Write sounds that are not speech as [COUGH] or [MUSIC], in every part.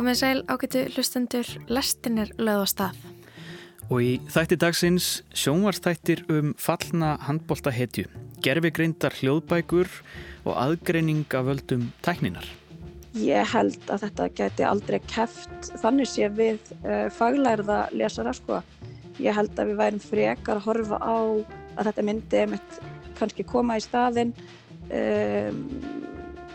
Komið sæl ágætu hlustendur, lestin er löð á stað. Og í þætti dagsins sjónvarstættir um fallna handbóltahetju, gerfigreindar hljóðbækur og aðgreining af völdum tækninar. Ég held að þetta geti aldrei keft þannig sé við uh, faglærða lesara sko. Ég held að við værum frekar að horfa á að þetta myndi mitt kannski koma í staðin um,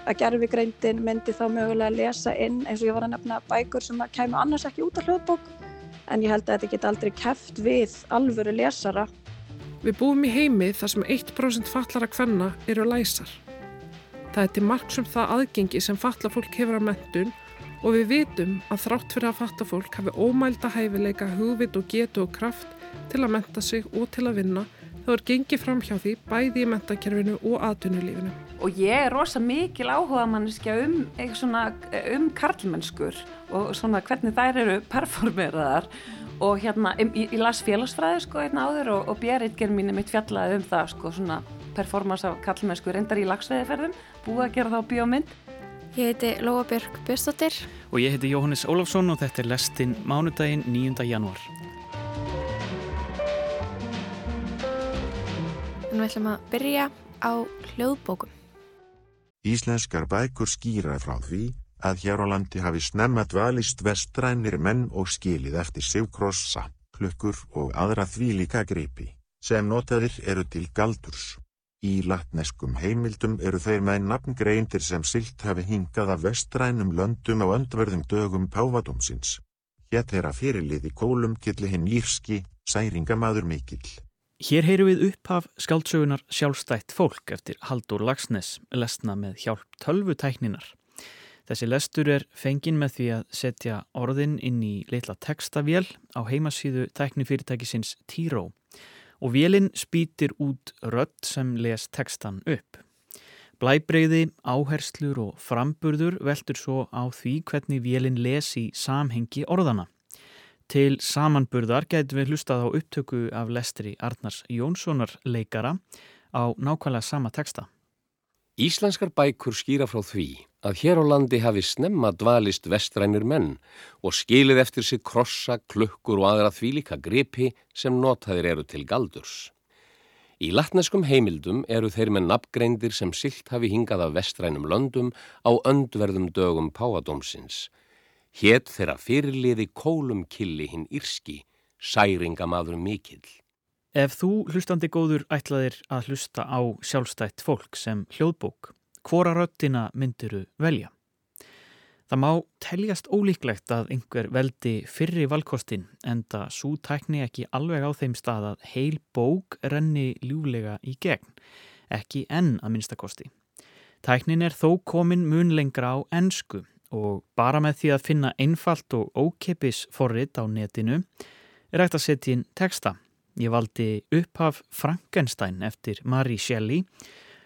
að gerfigreindin myndi þá mögulega að lesa inn eins og ég var að nefna bækur sem að kemur annars ekki út af hljóðbók en ég held að þetta get aldrei keft við alvöru lesara. Við búum í heimi þar sem 1% fallara kvenna eru læsar. Það er til margsum það aðgengi sem falla fólk hefur á mentun og við vitum að þrátt fyrir að fatta fólk hafi ómælda hæfileika, hugvit og getu og kraft til að menta sig og til að vinna þá er gengið fram hjá því bæði í mentakerfinu og aðtunulífinu. Og ég er rosa mikil áhuga manneskja um, um karlmennskur og svona hvernig þær eru performeraðar og hérna í, í las félagsfræði sko einna áður og, og björritgerð mín er mitt fjallaði um það sko svona performance af karlmennsku reyndar í lagsveiðiferðum, búið að gera þá bíómynd. Ég heiti Lóa Björg Björnstóttir. Og ég heiti Jóhannes Ólafsson og þetta er lestinn mánudaginn 9. janúar. En við ætlum að byrja á hljóðbókum. Íslenskar bækur skýra frá því að hér á landi hafi snemma dvalist vestrænir menn og skilið eftir sigkrossa, klukkur og aðra þvílíka greipi, sem notaðir eru til galdurs. Í latneskum heimildum eru þeir með nafngreindir sem silt hafi hingað af vestrænum löndum á öndverðum dögum pávadómsins. Hér þeirra fyrirlið í kólum killi hinn írski, særingamadur mikill. Hér heyru við upphaf skáldsögunar sjálfstætt fólk eftir Haldur Lagsnes lesna með hjálp tölvutækninar. Þessi lestur er fengin með því að setja orðin inn í litla textavél á heimasíðu tæknifyrirtækisins Tíró og vélinn spýtir út rött sem les textan upp. Blæbreyði, áherslur og framburður veldur svo á því hvernig vélinn les í samhengi orðana. Til samanburðar getum við hlustað á upptöku af lestri Arnars Jónssonar leikara á nákvæmlega sama teksta. Íslenskar bækur skýra frá því að hér á landi hafi snemma dvalist vestrænir menn og skilið eftir sig krossa, klukkur og aðra þvílika gripi sem notaðir eru til galdurs. Í latneskum heimildum eru þeir með nafngreindir sem silt hafi hingað af vestrænum löndum á öndverðum dögum páadómsins Hétt þeirra fyrirliði kólum killi hinn írski, særingamaður mikill. Ef þú hlustandi góður ætlaðir að hlusta á sjálfstætt fólk sem hljóðbók, hvora röttina myndiru velja? Það má teljast ólíklegt að einhver veldi fyrri valkostin enda svo tækni ekki alveg á þeim stað að heil bók renni ljúlega í gegn, ekki enn að minnstakosti. Tæknin er þó komin mun lengra á ennsku og bara með því að finna einfalt og ókeppis forrit á netinu er hægt að setja inn texta. Ég valdi upphaf Frankenstein eftir Mary Shelley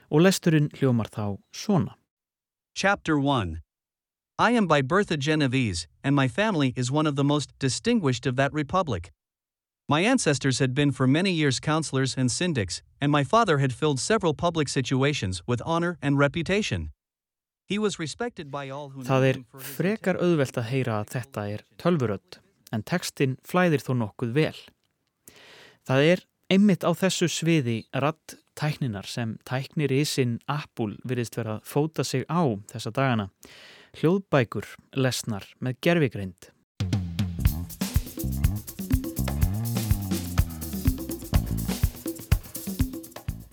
og lesturinn hljómar þá svona. Chapter 1 I am by birth a Genovese, and my family is one of the most distinguished of that republic. My ancestors had been for many years counselors and syndics, and my father had filled several public situations with honor and reputation. Það er frekar auðvelt að heyra að þetta er tölvurödd, en textin flæðir þó nokkuð vel. Það er einmitt á þessu sviði radd tækninar sem tæknir í sinn Apple virðist vera að fóta sig á þessa dagana. Hljóðbækur lesnar með gerfigreind.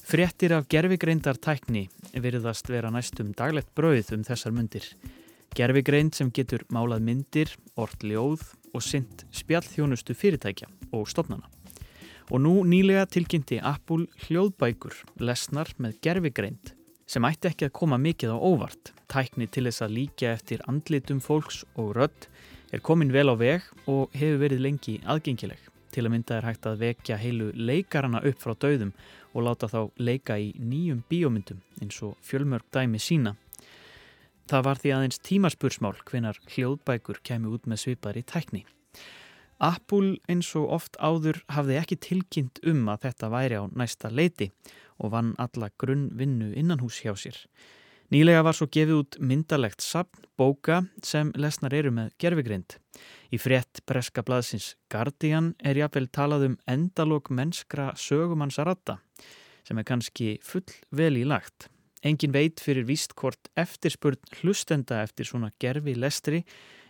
Frettir af gerfigreindar tækni virðast vera næstum daglegt brauð um þessar myndir. Gerfigreind sem getur málað myndir, orð ljóð og synd spjallþjónustu fyrirtækja og stofnana. Og nú nýlega tilkynnti Apple hljóðbækur lesnar með gerfigreind sem ætti ekki að koma mikið á óvart. Tækni til þess að líka eftir andlitum fólks og rödd er komin vel á veg og hefur verið lengi aðgengileg. Til að mynda er hægt að vekja heilu leikarana upp frá döðum og láta þá leika í nýjum bíómyndum eins og fjölmörg dæmi sína. Það var því aðeins tímaspursmál hvenar hljóðbækur kemi út með svipar í tækni. Apple eins og oft áður hafði ekki tilkynnt um að þetta væri á næsta leiti og vann alla grunnvinnu innan hús hjá sér. Nýlega var svo gefið út myndalegt sapn bóka sem lesnar eru með gerfigrind. Í frétt breska blaðsins Guardian er jáfnvel talað um endalók mennskra sögumanns að ratta sem er kannski full vel í lagt. Engin veit fyrir víst hvort eftirspurn hlustenda eftir svona gerfi lestri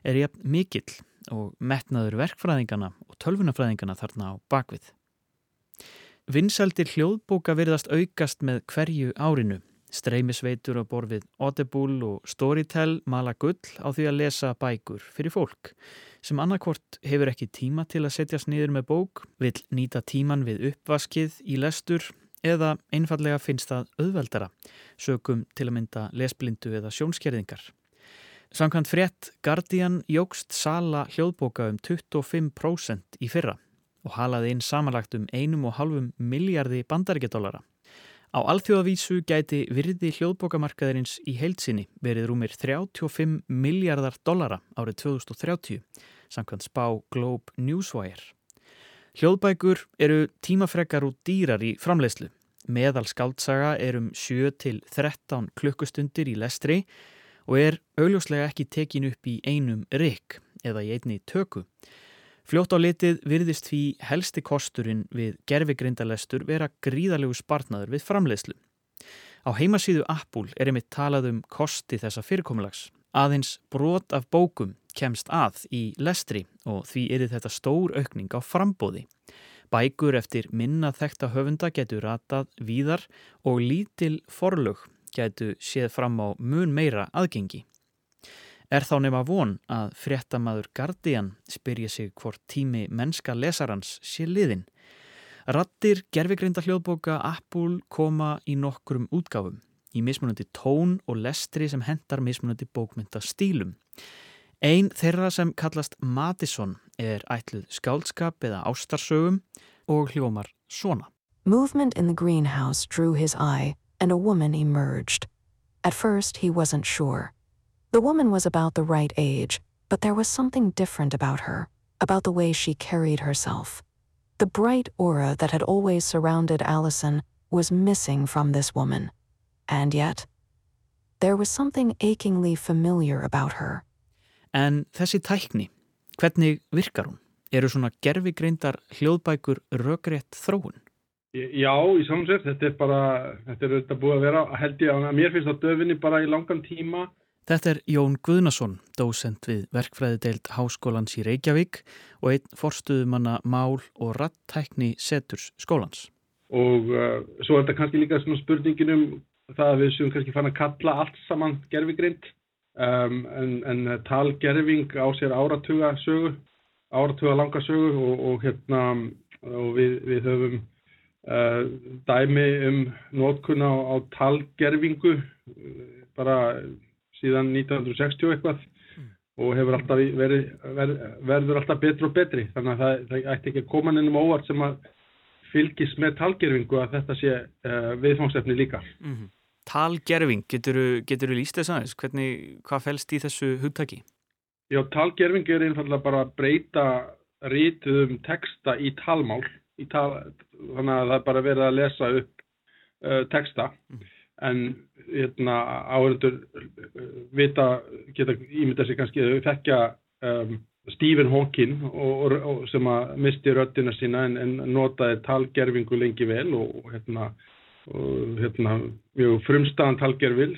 er jafn mikill og metnaður verkfræðingana og tölvunafræðingana þarna á bakvið. Vinsældir hljóðbóka virðast aukast með hverju árinu Streymisveitur á borfið Audible og Storytel mala gull á því að lesa bækur fyrir fólk sem annarkvort hefur ekki tíma til að setjast niður með bók, vil nýta tíman við uppvaskið í lestur eða einfallega finnst það auðveldara, sögum til að mynda lesblindu eða sjónskerðingar. Samkvæmt frétt Guardian jógst sala hljóðbóka um 25% í fyrra og halaði inn samanlagt um 1,5 miljardi bandaríkjadólara. Á alþjóðavísu gæti virði hljóðbókamarkaðarins í heilsinni verið rúmir 35 miljardar dollara árið 2030, samkvæmt spá Globe Newswire. Hljóðbækur eru tímafrekkar og dýrar í framleiðslu. Meðal skaldsaga er um 7-13 klukkustundir í lestri og er augljóslega ekki tekin upp í einum rikk eða í einni töku. Fljótt á litið virðist því helsti kosturinn við gerfigrindalestur vera gríðalegu spartnaður við framleiðslu. Á heimasíðu Apple er einmitt talað um kosti þessa fyrirkomulags. Aðeins brot af bókum kemst að í lestri og því er þetta stór aukning á frambóði. Bækur eftir minna þekta höfunda getur ratað víðar og lítil forlög getur séð fram á mun meira aðgengi. Er þá nema von að fréttamaður Guardian spyrja sig hvort tími mennska lesarans sé liðin. Rattir gerfigreinda hljóðboka Apple koma í nokkrum útgáfum, í mismunandi tón og lestri sem hendar mismunandi bókmynda stílum. Einn þeirra sem kallast Madison er ætluð eða ástarsögum og hljómar svona. Movement in the greenhouse drew his eye and a woman emerged. At first he wasn't sure. The woman was about the right age, but there was something different about her, about the way she carried herself. The bright aura that had always surrounded Allison was missing from this woman. And yet, there was something achingly familiar about her. En þessi tækni, hvernig virkar hún? Eru svona gerfigreindar hljóðbækur rökrétt þróun? Já, í samsett, þetta er bara, þetta er auðvitað búið að vera, held ég að mér finnst á döfinni bara í langan tíma Þetta er Jón Guðnason, dósent við verkfræðideild Háskólans í Reykjavík og einn forstuðumanna mál og rattækni seturs skólans. Og uh, svo er þetta kannski líka svona spurningin um það að við séum kannski fann að kalla allt saman gerfigrind um, en, en talgerfing á sér áratuga sögu, áratuga langa sögu og, og, hérna, og við, við höfum uh, dæmi um nótkunna á, á talgerfingu bara síðan 1960 eitthvað mm. og hefur alltaf verið, verið, verður alltaf betri og betri þannig að það, það ætti ekki að koma nefnum óvart sem að fylgis með talgerfingu að þetta sé uh, viðfángsefni líka. Mm -hmm. Talgerfing, getur þú líst þess aðeins? Hvernig, hvað fælst í þessu hugtaki? Já, talgerfing er einfallega bara að breyta rítuðum texta í talmál í tal, þannig að það er bara verið að lesa upp uh, texta mm en hérna, áhörður vita, geta ímynda sig kannski að þekkja um, Stephen Hawking og, og, sem að misti röttina sína en, en notaði talgerfingu lengi vel og, og hérna, mjög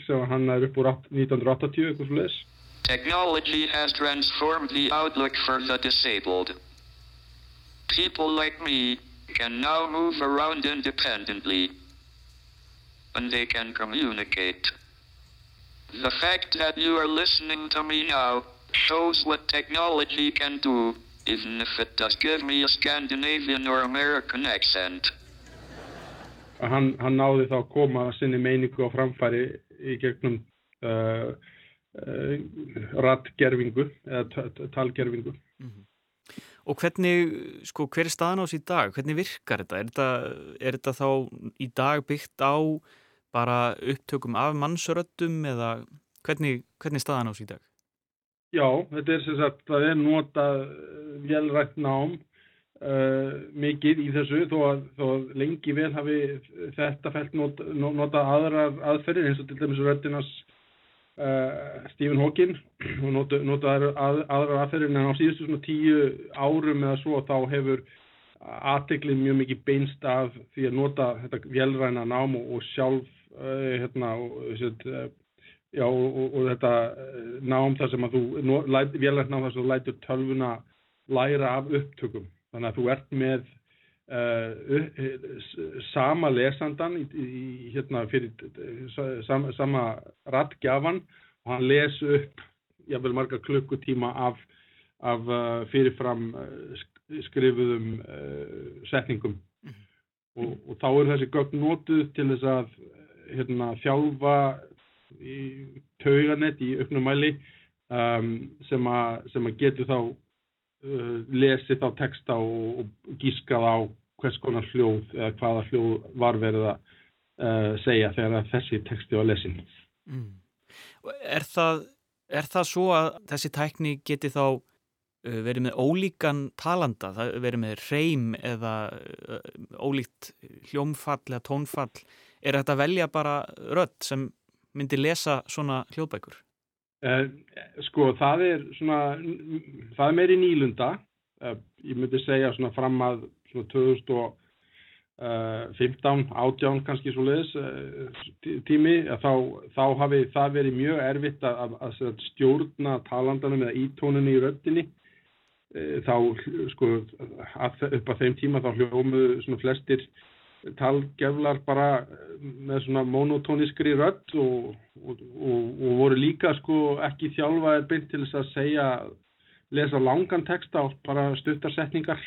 sem hann er upp úr 1980 eitthvað Technology has transformed the outlook for the disabled. People like me can now move around independently and they can communicate. The fact that you are listening to me now shows what technology can do, even if it does give me a Scandinavian or American accent. Hann, hann náði þá að koma sinni meiningu á framfæri í gegnum uh, uh, rattgerfingu eða talgerfingu. Mm -hmm. Og hvernig, sko, hver er staðan á þessi dag? Hvernig virkar þetta? Er þetta, er þetta þá í dag byggt á bara upptökum af mannsröttum eða hvernig, hvernig staðan ás í dag? Já, þetta er sem sagt, það er notað velrætt nám uh, mikið í þessu þó að, þó að lengi vel hafi þetta fælt not, nota aðrar aðferðir eins og til dæmis röttinans uh, Stephen Hawking [CLEARS THROAT] og nota, nota að, aðrar aðferðir en á síðustu svona tíu árum eða svo þá hefur aðteklið mjög mikið beinst af því að nota þetta velræna nám og, og sjálf uh, hérna og, uh, já, og, og þetta nám þar sem að þú velrænt nám þar sem þú lætur tölvuna læra af upptökum þannig að þú ert með uh, sama lesandan í, í, hérna fyrir sama, sama rattgjafan og hann les upp jáfnveil marga klukkutíma af, af uh, fyrirfram uh, skrifuðum setningum mm -hmm. og, og þá er þessi gögn nótuð til þess að hérna, þjálfa í tauganett í auknum mæli um, sem að getur þá uh, lesið á texta og, og gískað á hvers konar hljóð eða hvaða hljóð var verið að uh, segja þegar þessi texti var lesin. Mm. Er, það, er það svo að þessi tækni geti þá uh, verið með ólíkan talanda, það verið með reym eða uh, ólíkt hljómfall eða tónfall, er þetta að velja bara rödd sem myndi lesa svona hljóðbækur? Uh, sko það er svona, það er meiri nýlunda, uh, ég myndi segja svona fram að svona 2015, átján kannski svo leiðis uh, tími, þá, þá hafi það verið mjög erfitt að, að, að stjórna talandanum eða ítónunni í röttinni. Þá sko að, upp á þeim tíma þá hljómuðu svona flestir talgeflar bara með svona monotóniskri rödd og, og, og, og voru líka sko ekki þjálfaðir beint til þess að segja lesa langan texta og bara stuttarsetningar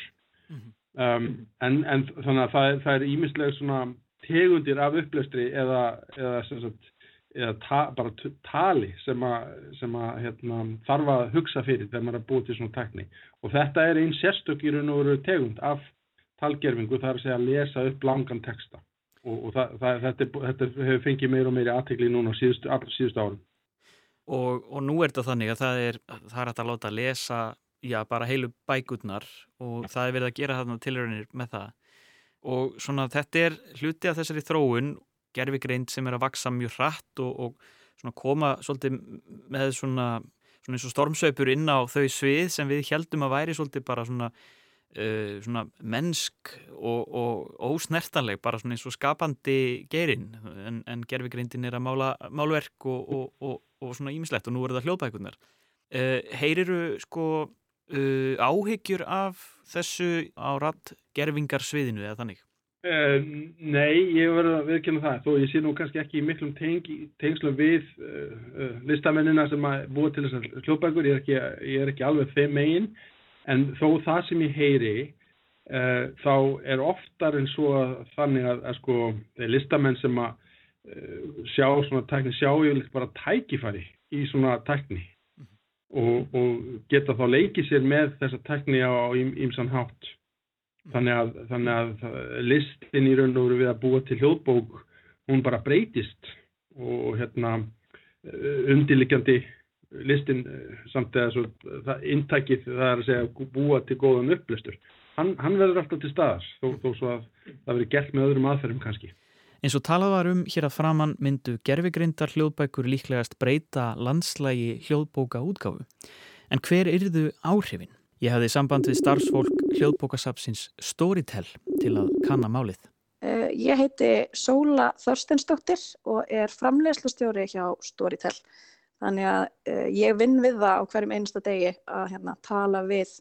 mm -hmm. um, en, en þannig að það, það er ímislega svona tegundir af upplöstri eða, eða, sagt, eða ta, bara tali sem að, sem að hérna, þarf að hugsa fyrir þegar maður er búið til svona tekni og þetta er einn sérstök í raun og veru tegund af talgerfingu það er að segja að lesa upp langan texta. Og, og það, það, þetta, þetta hefur fengið meir og meiri aðtegli núna síðustu, allra síðustu árum. Og, og nú er þetta þannig að það er, er að láta að lesa já, bara heilu bækurnar og það er verið að gera þarna tilröðinir með það. Og svona þetta er hluti af þessari þróun gerfigreind sem er að vaksa mjög hratt og, og svona koma svolítið með svona, svona eins og stormsöpur inn á þau svið sem við heldum að væri svolítið bara svona Uh, svona mennsk og, og ósnertanleg bara svona eins og skapandi gerin en, en gerfigreindin er að mála málverk og, og, og svona ímislegt og nú eru það hljóðbækunar uh, heyriru sko uh, áhyggjur af þessu á ratt gerfingarsviðinu eða þannig? Nei, ég verður að viðkjöna það. Þó ég sé nú kannski ekki í miklum teng, tengslum við listamennina sem að búa til þessar hljóðbækur. Ég er ekki, ég er ekki alveg þeim megin en þó það sem ég heyri uh, þá er oftar en svo þannig að, að sko listamenn sem að uh, sjá svona tækni, sjá yfirleitt bara tækifæri í svona tækni mm -hmm. og, og geta þá leikið sér með þessa tækni á ímsan hátt mhm. þannig að, þannig að listin í raun og veru við að búa til hljóðbók hún bara breytist og hérna eh, undirlikjandi listin eh, samt eða svo það intækið það er að segja búa til góðan upplöstur hann, hann verður alltaf til staðar þó, þó svo að það verður gert með öðrum aðferðum kannski. Eins og talað var um hér að framann myndu gerfigrindar hljóðbækur líklegast breyta landslægi hljóðbóka útgáfu en hver yrðu áhrifin? Ég hafði samband við starfsfólk hljóðbókasapsins Storytel til að kanna málið. Uh, Ég heiti Sóla Þorstensdóttir og er framlegslustjóri hjá Storytel Þannig að uh, ég vinn við það á hverjum einasta degi að hérna, tala við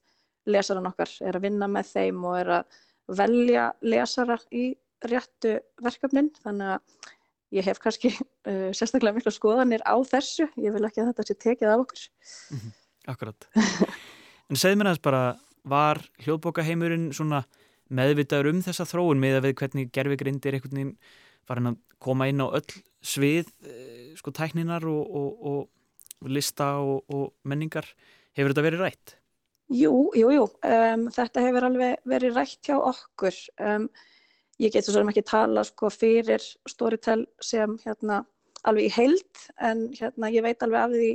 lesaran okkar, er að vinna með þeim og er að velja lesara í réttu verkefnin. Þannig að ég hef kannski uh, sérstaklega miklu skoðanir á þessu. Ég vil ekki að þetta sé tekið af okkur. Mm -hmm. Akkurat. En segð mér aðeins bara, var hljóðbókaheimurinn svona meðvitaður um þessa þróun með að við hvernig gerfigrindir einhvern veginn farin að koma inn á öll svið eh, sko tækninar og, og, og lista og, og menningar hefur þetta verið rætt? Jú, jú, jú. Um, þetta hefur alveg verið rætt hjá okkur. Um, ég getur svo sem ekki tala sko fyrir Storytel sem hérna alveg í heild en hérna ég veit alveg af því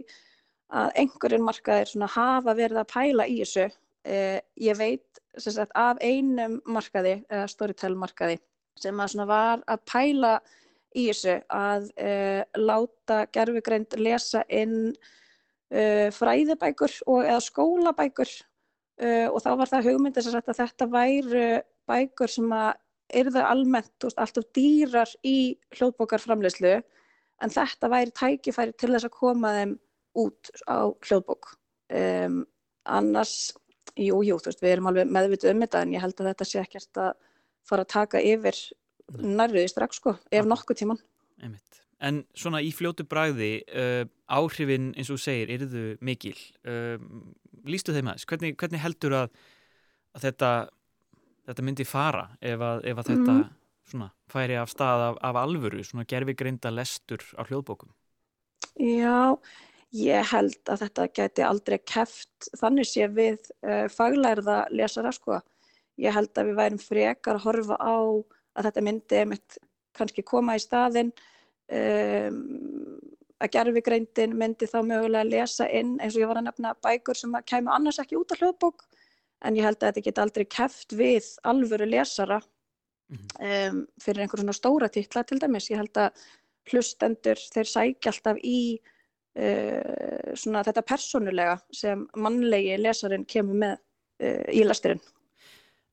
að einhverjum markaðir svona hafa verið að pæla í þessu. Uh, ég veit sagt, af einum markaði, uh, Storytel markaði, sem að var að pæla í þessu að uh, láta gerfugreind lesa inn fræðibækur og eða skólabækur. Og þá var það hugmyndis að þetta væru bækur sem að eru það almennt alltaf dýrar í hljóðbókarframleyslu en þetta væri tækifæri til þess að koma þeim út á hljóðbók. Um, annars, jú, jú, þú veist, við erum alveg meðvitið um þetta en ég held að þetta sé ekkert að fara að taka yfir nærriði strax sko, ef nokkuð tíman Einmitt. En svona í fljótu bræði uh, áhrifin eins og segir, eru þau mikil uh, lístu þeim aðeins, hvernig, hvernig heldur að, að þetta þetta myndi fara ef að, ef að þetta mm. svona, færi af stað af, af alvöru, svona gerfi greinda lestur á hljóðbókum? Já, ég held að þetta geti aldrei keft þannig sé við uh, faglærða lesara sko. Ég held að við værum frekar að horfa á að þetta myndi einmitt kannski koma í staðin um, að gerfi greindin myndi þá mögulega að lesa inn eins og ég var að nefna bækur sem kemur annars ekki út af hljóðbók en ég held að þetta get aldrei keft við alvöru lesara um, fyrir einhver svona stóra titla til dæmis. Ég held að hlustendur þeir sækja alltaf í uh, svona þetta personulega sem mannlegi lesarin kemur með uh, í lasturinn.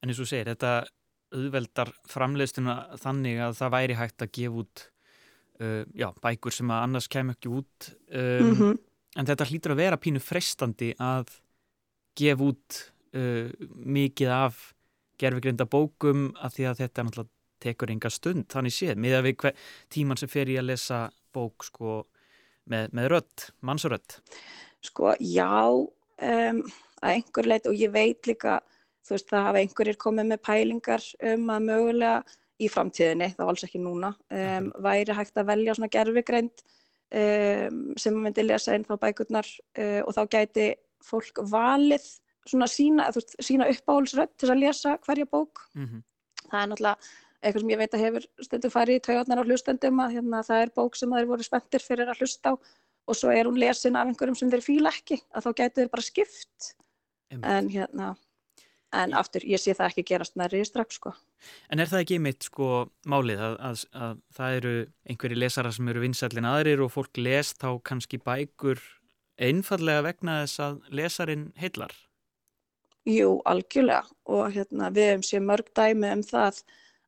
En eins og segir, þetta auðveldar framleiðstuna þannig að það væri hægt að gefa út uh, já, bækur sem að annars kemur ekki út um, mm -hmm. en þetta hlýtur að vera pínu frestandi að gefa út uh, mikið af gerfugrinda bókum að því að þetta náttúrulega tekur enga stund þannig séð, með að við hver, tíman sem fer í að lesa bók sko, með, með rödd, mannsrödd Sko, já um, að einhver leit og ég veit líka þú veist það hafa einhverjir komið með pælingar um að mögulega í framtíðinni, þá alls ekki núna um, væri hægt að velja svona gerfugrind um, sem myndi lesa inn þá bækurnar uh, og þá gæti fólk valið svona sína, veist, sína uppáhalsrödd til að lesa hverja bók. Mm -hmm. það er náttúrulega eitthvað sem ég veit að hefur stundu farið í taugarnar á hlustendum að hérna, það er bók sem þeir voru spenntir fyrir að hlusta á og svo er hún lesin af einhverjum sem þeir fíla ekki að þá getur þeir bara skipt. En hérna en aftur, ég sé það ekki gerast nærri strax sko. En er það ekki einmitt sko málið að, að, að það eru einhverji lesara sem eru vinsallin aðrir og fólk les þá kannski bækur einfallega vegna þess að lesarin heillar? Jú, algjörlega og hérna, við hefum séð mörg dæmi um það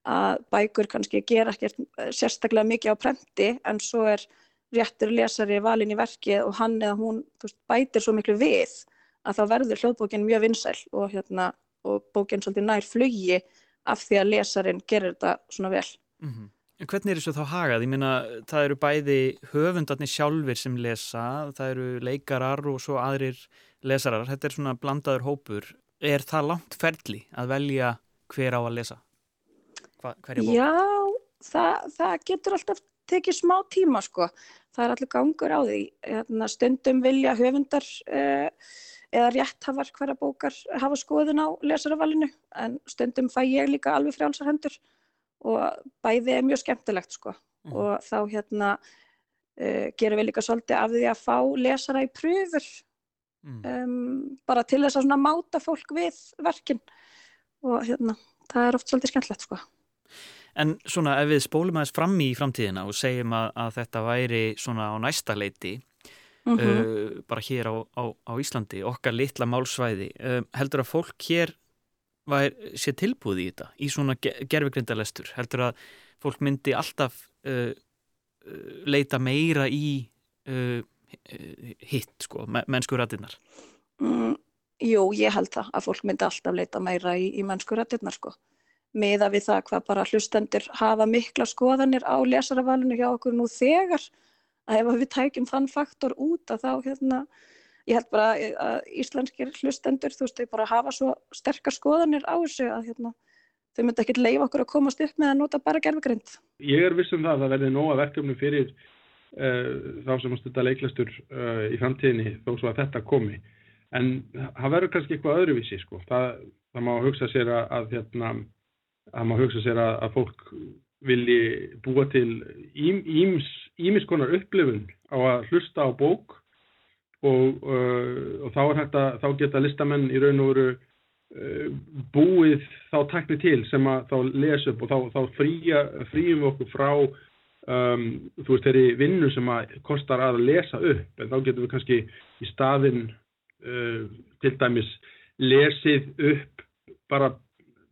að bækur kannski gera ekkert eh, sérstaklega mikið á prenti en svo er réttur lesari valin í verkið og hann eða hún veist, bætir svo miklu við að þá verður hljóðbókin mjög vinsæl og, hérna, og bókin svolítið nær flugi af því að lesarin gerir þetta svona vel. Mm -hmm. En hvernig er þessu þá hagað? Ég minna, það eru bæði höfundarnir sjálfur sem lesa, það eru leikarar og svo aðrir lesarar. Þetta er svona blandaður hópur er það langt ferli að velja hver á að lesa? Hva, Já, það, það getur alltaf tekið smá tíma sko. Það er allir gangur á því. Hérna, stundum vilja höfundar uh, eða rétthafar hverja bókar hafa skoðun á lesaravalinu en stundum fæ ég líka alveg frjálsar hendur og bæði er mjög skemmtilegt sko. Mm. Og þá hérna uh, gerum við líka svolítið af því að fá lesara í pröfur mm. um, bara til þess að máta fólk við verkin og hérna, það er oft svolítið skemmtilegt sko. En svona ef við spólum aðeins fram í framtíðina og segjum að, að þetta væri svona á næsta leiti mm -hmm. uh, bara hér á, á, á Íslandi, okkar litla málsvæði uh, heldur að fólk hér var, sé tilbúið í þetta í svona gerfugrindalestur, heldur að fólk myndi alltaf uh, leita meira í hitt sko, mennsku rættinnar? Mm, jú, ég held það að fólk myndi alltaf leita meira í, í mennsku rættinnar sko. Miða við það hvað bara hlustendur hafa mikla skoðanir á lesaravalinu hjá okkur nú þegar að ef við tækjum þann faktor út að þá hérna, ég held bara að íslenskir hlustendur þú veist, þau bara hafa svo sterkar skoðanir á þessu að hérna, þau myndi ekkert leifa okkur að komast upp með að nota bara gerfugrind. Ég er vissum það að það verði nóga verkefni fyrir Eh, þá sem að stunda leiklastur uh, í framtíðinni þó svo að þetta komi en það verður kannski eitthvað öðruvísi sko. það, það má hugsa sér að, að hérna, það má hugsa sér að, að fólk vilji búa til ímiskonar upplifun á að hlusta á bók og, uh, og þá, að, þá geta listamenn í raun og veru uh, búið þá takni til sem að þá lesa upp og þá, þá fría, fríum við okkur frá um, þú veist þeirri vinnu sem að kostar að lesa upp. En þá getum við kannski í staðin uh, til dæmis lesið upp bara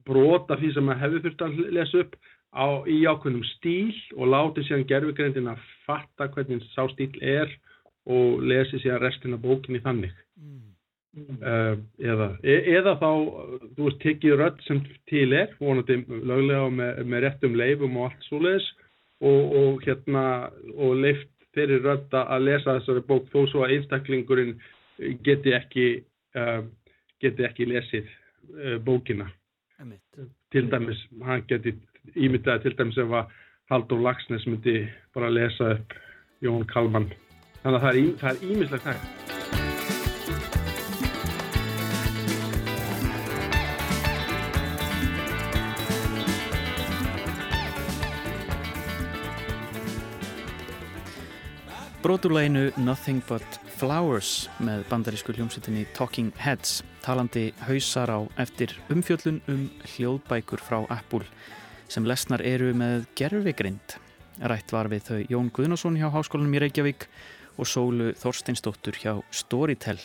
brota því sem að hefur þurft að lesa upp á, í ákveðnum stíl og láti síðan gerfugreindin að fatta hvernig sá stíl er og lesi síðan restina bókinni þannig. Mm. uh, eða, e, eða þá þú veist tekið rödd sem til er vonandi löglega með, með réttum leifum og allt svo leiðis og, og hérna og leift fyrir rödd að lesa þessari bók þó svo að einstaklingurinn geti ekki uh, geti ekki lesið uh, bókina. Til dæmis, hann geti ímyndaði til dæmis ef að Haldur Lagsnes myndi bara lesa upp Jón Kalman. Þannig að það er ímislegt hægt. Broturleginu Nothing But Flowers með bandarísku hljómsettinni Talking Heads talandi hausar á eftir umfjöllun um hljóðbækur frá Apple sem lesnar eru með gerfigrind. Rætt var við þau Jón Guðnason hjá Háskólanum í Reykjavík og Sólu Þorsteinsdóttur hjá Storytel.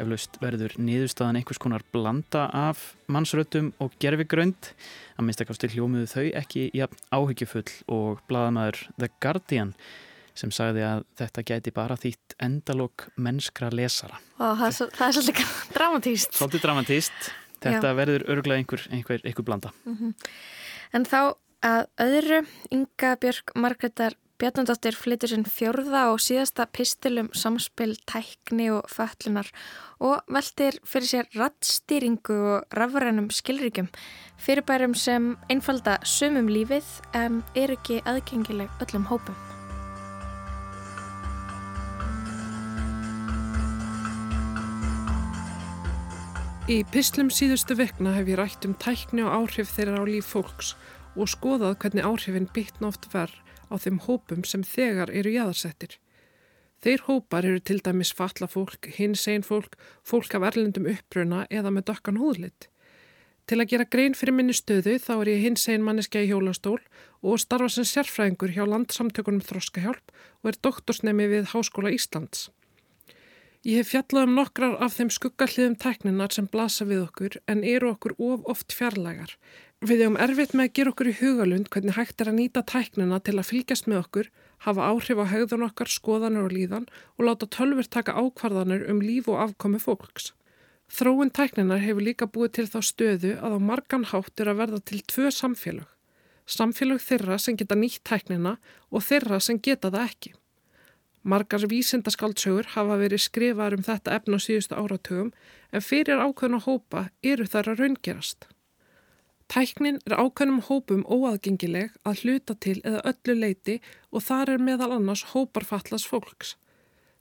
Eflaust verður niðurstaðan einhvers konar blanda af mannsröttum og gerfigrönd að minnstakásti hljómiðu þau ekki ja, áhyggjufull og bladamæður The Guardian sem sagði að þetta gæti bara þýtt endalók mennskra lesara. Og það er, er svolítið [LAUGHS] dramatíst. Svolítið dramatíst. Þetta Já. verður örgulega einhver, einhver, einhver blanda. Mm -hmm. En þá að öðru Inga Björg Margreðar Bjarnandóttir flyttur sinn fjörða og síðasta pistilum samspil, tækni og föllunar og veldir fyrir sér rattstýringu og rafrænum skilríkjum fyrirbærum sem einfalda sumum lífið en er ekki aðgengileg öllum hópum. Í pislum síðustu vekna hef ég rætt um tækni og áhrif þeirra á líf fólks og skoðað hvernig áhrifin bytna oft verð á þeim hópum sem þegar eru jæðarsettir. Þeir hópar eru til dæmis fatla fólk, hins einn fólk, fólk af erlendum uppruna eða með dökkan húðlitt. Til að gera grein fyrir minni stöðu þá er ég hins einn manneskja í hjólastól og starfa sem sérfræðingur hjá landsamtökunum Þroskahjálp og er doktorsnemi við Háskóla Íslands. Ég hef fjallað um nokkrar af þeim skuggalliðum tækninar sem blasa við okkur en eru okkur of oft fjarlægar. Við hefum erfitt með að gera okkur í hugalund hvernig hægt er að nýta tæknina til að fylgjast með okkur, hafa áhrif á haugðun okkar, skoðanir og líðan og láta tölfur taka ákvarðanir um líf og afkomi fólks. Þróun tækninar hefur líka búið til þá stöðu að á margan háttur að verða til tvö samfélag. Samfélag þeirra sem geta nýtt tæknina og þeirra sem geta það ekki. Margar vísindaskáldsögur hafa verið skrifaður um þetta efn á síðustu áratugum en fyrir ákveðna hópa eru þar að raungerast. Tæknin er ákveðnum hópum óaðgengileg að hluta til eða öllu leiti og þar er meðal annars hóparfallas fólks.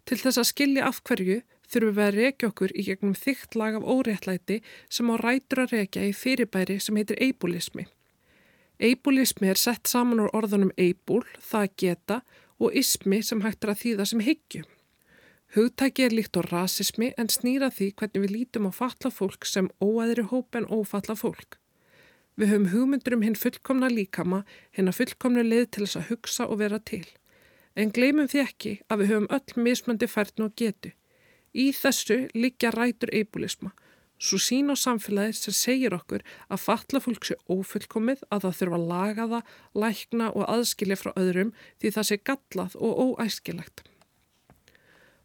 Til þess að skilja af hverju þurfum við að rekja okkur í gegnum þygt lag af óréttlæti sem á rætur að rekja í fyrirbæri sem heitir eibulismi. Eibulismi er sett saman úr orðunum eibul, það geta, og ismi sem hægt er að þýða sem hyggju. Hugtæki er líkt á rasismi en snýra því hvernig við lítum á falla fólk sem óæðri hóp en ófalla fólk. Við höfum hugmyndur um hinn fullkomna líkama, hinn að fullkomna leið til þess að hugsa og vera til. En gleymum því ekki að við höfum öll mismöndi færðn og getu. Í þessu liggja rætur eibulisma Svo sín á samfélagi sem segir okkur að fatla fólk sé ófullkomið að það þurfa að laga það, lækna og aðskilja frá öðrum því það sé gallað og óæskilagt.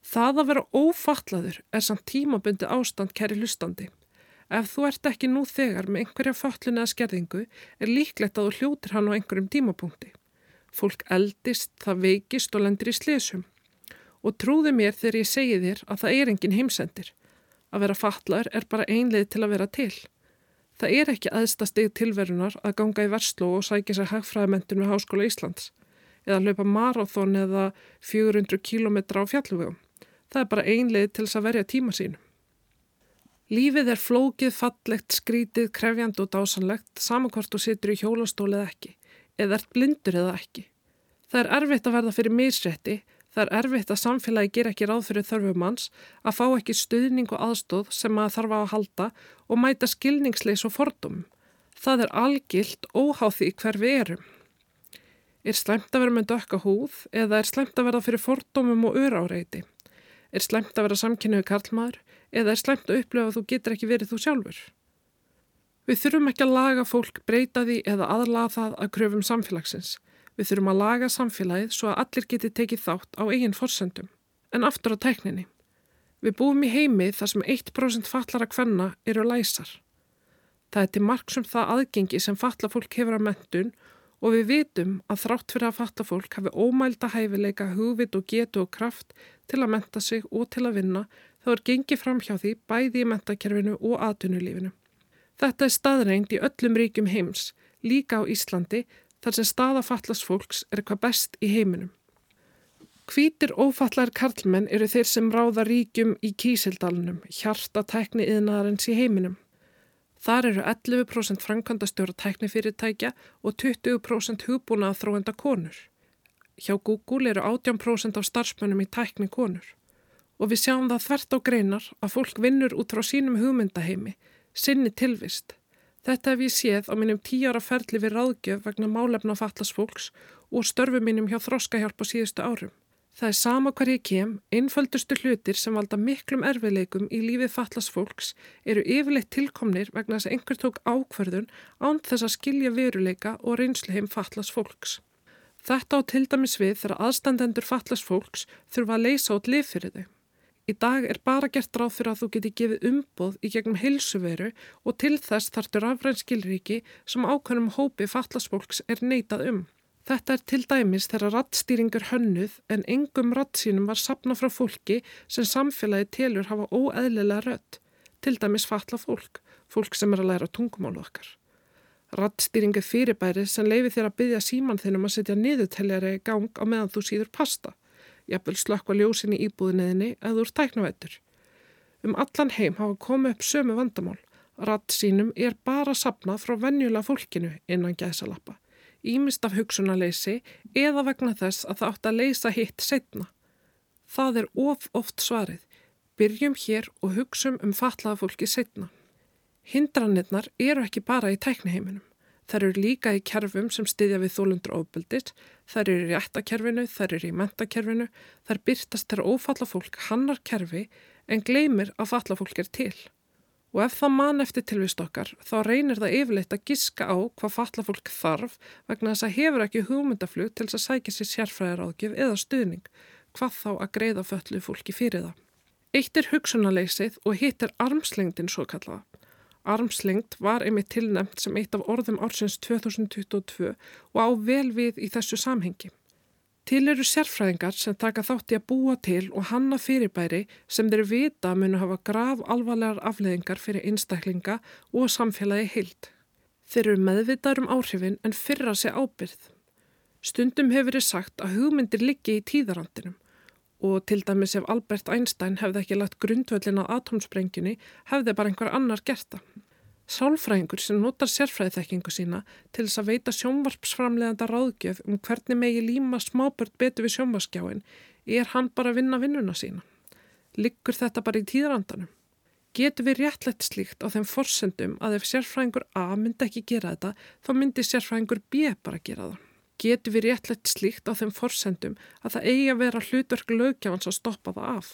Það að vera ófatlaður er samt tímabundi ástand kæri hlustandi. Ef þú ert ekki nú þegar með einhverja fatlun eða skerðingu er líklegt að þú hljótir hann á einhverjum tímapunkti. Fólk eldist, það veikist og lendir í slésum. Og trúði mér þegar ég segi þér að það er engin heimsendir. Að vera fatlar er bara einleið til að vera til. Það er ekki aðstastig tilverunar að ganga í versló og sækja sér hagfræðamentun við Háskóla Íslands eða hlaupa marathón eða 400 km á fjalluvegum. Það er bara einleið til þess að verja tíma sín. Lífið er flókið, fallegt, skrítið, krefjand og dásanlegt samankvart og situr í hjólastól eða ekki, eða ert blindur eða ekki. Það er erfitt að verða fyrir misrætti Það er erfitt að samfélagi ger ekki ráð fyrir þörfum manns að fá ekki stuðning og aðstóð sem maður þarf á að halda og mæta skilningsleis og fordum. Það er algilt óháði hver við erum. Er slemt að vera með dökka húð eða er slemt að vera fyrir fordómum og öráreiti? Er slemt að vera samkynniðu karlmaður eða er slemt að upplifa að þú getur ekki verið þú sjálfur? Við þurfum ekki að laga fólk, breyta því eða aðlaga það að kröfum samfélagsins. Við þurfum að laga samfélagið svo að allir geti tekið þátt á eigin forsendum. En aftur á tækninni. Við búum í heimi þar sem 1% fallara kvenna eru læsar. Það er til marg sem það aðgengi sem falla fólk hefur að mentun og við vitum að þrátt fyrir að fatta fólk hafi ómælda hæfileika, hugvit og getu og kraft til að menta sig og til að vinna þá er gengið fram hjá því bæði í mentakerfinu og aðtunulífinu. Þetta er staðreind í öllum ríkjum heims, líka á Íslandi þar sem staðafallast fólks er eitthvað best í heiminum. Hvítir ófallar karlmenn eru þeir sem ráða ríkjum í kísildalunum, hjarta tækni yðnaðarins í heiminum. Þar eru 11% framkvæmdastjóra tæknifyrirtækja og 20% hugbúna að þróenda konur. Hjá Google eru 18% af starfsmönnum í tækni konur. Og við sjáum það þvert á greinar að fólk vinnur út frá sínum hugmyndaheimi, sinni tilvist. Þetta hef ég séð á mínum tíara ferli við ráðgjöf vegna málefna fatlas fólks og störfu mínum hjá þróskahjálp á síðustu árum. Það er sama hver ég kem, einföldustu hlutir sem valda miklum erfileikum í lífið fatlas fólks eru yfirleitt tilkomnir vegna þess að einhver tók ákverðun án þess að skilja veruleika og reynslu heim fatlas fólks. Þetta á til dæmis við þegar aðstandendur fatlas fólks þurfa að leysa út lif fyrir þau. Í dag er bara gert ráð fyrir að þú geti gefið umboð í gegnum heilsuveru og til þess þartur afræn skilriki sem ákveðnum hópi fatlas fólks er neitað um. Þetta er til dæmis þegar rattstýringur hönnuð en engum rattsýnum var sapna frá fólki sem samfélagi telur hafa óeðlilega rött, til dæmis fatla fólk, sem er að læra tungumálu okkar. Rattstýringu fyrirbæri sem leifi þér að byggja síman þinnum að setja niðurteljari gang á meðan þú síður pasta, jafnvel slökkva ljósin í íbúðinniðinni eða úr tæknavættur. Um allan heim hafa komið upp sömu vandamál. Rattsýnum er bara sapna frá venjulega fólkinu innan gæðsalappa ímist af hugsunarleysi eða vegna þess að það átt að leysa hitt setna. Það er of oft svarið. Byrjum hér og hugsum um fatlaða fólki setna. Hindranirnar eru ekki bara í tækniheiminum. Þær eru líka í kerfum sem styðja við þólundur ofbeldist, þær eru í réttakerfinu, þær eru í mentakerfinu, þær byrtast þegar ófalla fólk hannar kerfi en gleymir að falla fólk er til. Og ef það mann eftir tilvist okkar, þá reynir það yfirleitt að giska á hvað falla fólk þarf vegna þess að hefur ekki hugmyndaflug til þess að sækja sér sérfræðaráðgjöf eða stuðning, hvað þá að greiða föllu fólki fyrir það. Eitt er hugsunarleysið og hitt er armslengdin svo kallaða. Armslengt var einmitt tilnæmt sem eitt af orðum ársins 2022 og á vel við í þessu samhengi. Til eru sérfræðingar sem taka þátti að búa til og hanna fyrirbæri sem þeir vita munu hafa grav alvarlegar afleðingar fyrir einstaklinga og samfélagi heilt. Þeir eru meðvitaður um áhrifin en fyrra sig ábyrð. Stundum hefur verið sagt að hugmyndir liggi í tíðarandinum og til dæmis ef Albert Einstein hefði ekki lagt grundvöldin á atomsprengjunni hefði bara einhver annar gert það. Sálfræðingur sem notar sérfræðiþekkingu sína til þess að veita sjónvarpsframleganda ráðgjöf um hvernig megi líma smábörn betur við sjónvarskjáin er hann bara að vinna vinnuna sína. Liggur þetta bara í tíðrandanum? Getur við réttlegt slíkt á þeim forsendum að ef sérfræðingur A myndi ekki gera þetta, þá myndi sérfræðingur B bara gera það? Getur við réttlegt slíkt á þeim forsendum að það eigi að vera hlutverk lögjafans að stoppa það af?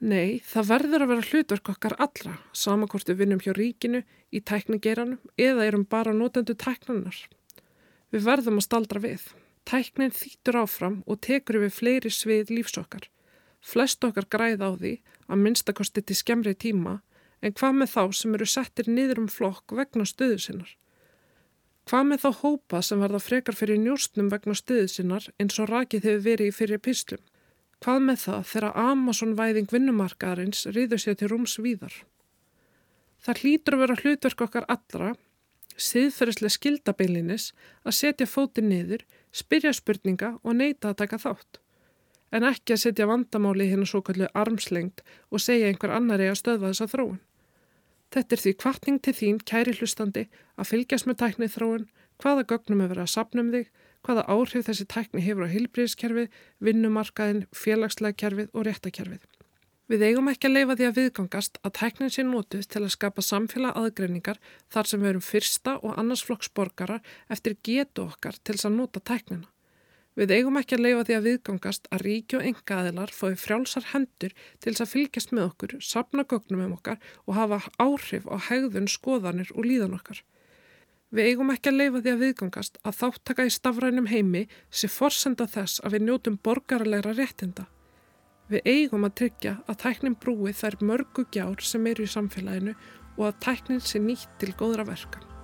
Nei, það verður að vera hlutverk okkar allra, samakortu vinnum hjá ríkinu, í tækningeiranum eða erum bara notendu tæknanar. Við verðum að staldra við. Tæknin þýtur áfram og tekur við fleiri svið lífsokkar. Flest okkar græða á því að minnstakosti til skemmri tíma en hvað með þá sem eru settir niður um flokk vegna stöðu sinnar? Hvað með þá hópa sem verða frekar fyrir njóstnum vegna stöðu sinnar eins og rakið hefur verið í fyrir pislum? Hvað með það þegar Amazon-væðing vinnumarkaðarins riður sér til rúms víðar? Það hlýtur að vera hlutverk okkar allra, siðferðislega skildabilinis, að setja fótið niður, spyrja spurninga og neyta að taka þátt. En ekki að setja vandamáli hérna svo kallu armslengt og segja einhver annari að stöðva þessa þróun. Þetta er því kvartning til þín, kæri hlustandi, að fylgjast með tæknið þróun, hvaða gögnum verið að sapnum þig, hvaða áhrif þessi tækni hefur á heilbríðiskerfið, vinnumarkaðin, félagslega kerfið og réttakerfið. Við eigum ekki að leifa því að viðgangast að tæknin sé nótuð til að skapa samfélag aðgreiningar þar sem við erum fyrsta og annarsflokks borgarar eftir getu okkar til þess að nota tæknina. Við eigum ekki að leifa því að viðgangast að ríki og engaðilar fái frjálsar hendur til þess að fylgjast með okkur, sapna gögnum um okkar og hafa áhrif á hegðun, skoðanir og líðan okkar. Við eigum ekki að leifa því að viðgangast að þáttaka í stafrænum heimi sé forsenda þess að við njótum borgarlegra réttinda. Við eigum að tryggja að tæknin brúi þær mörgu gjár sem eru í samfélaginu og að tæknin sé nýtt til góðra verkan.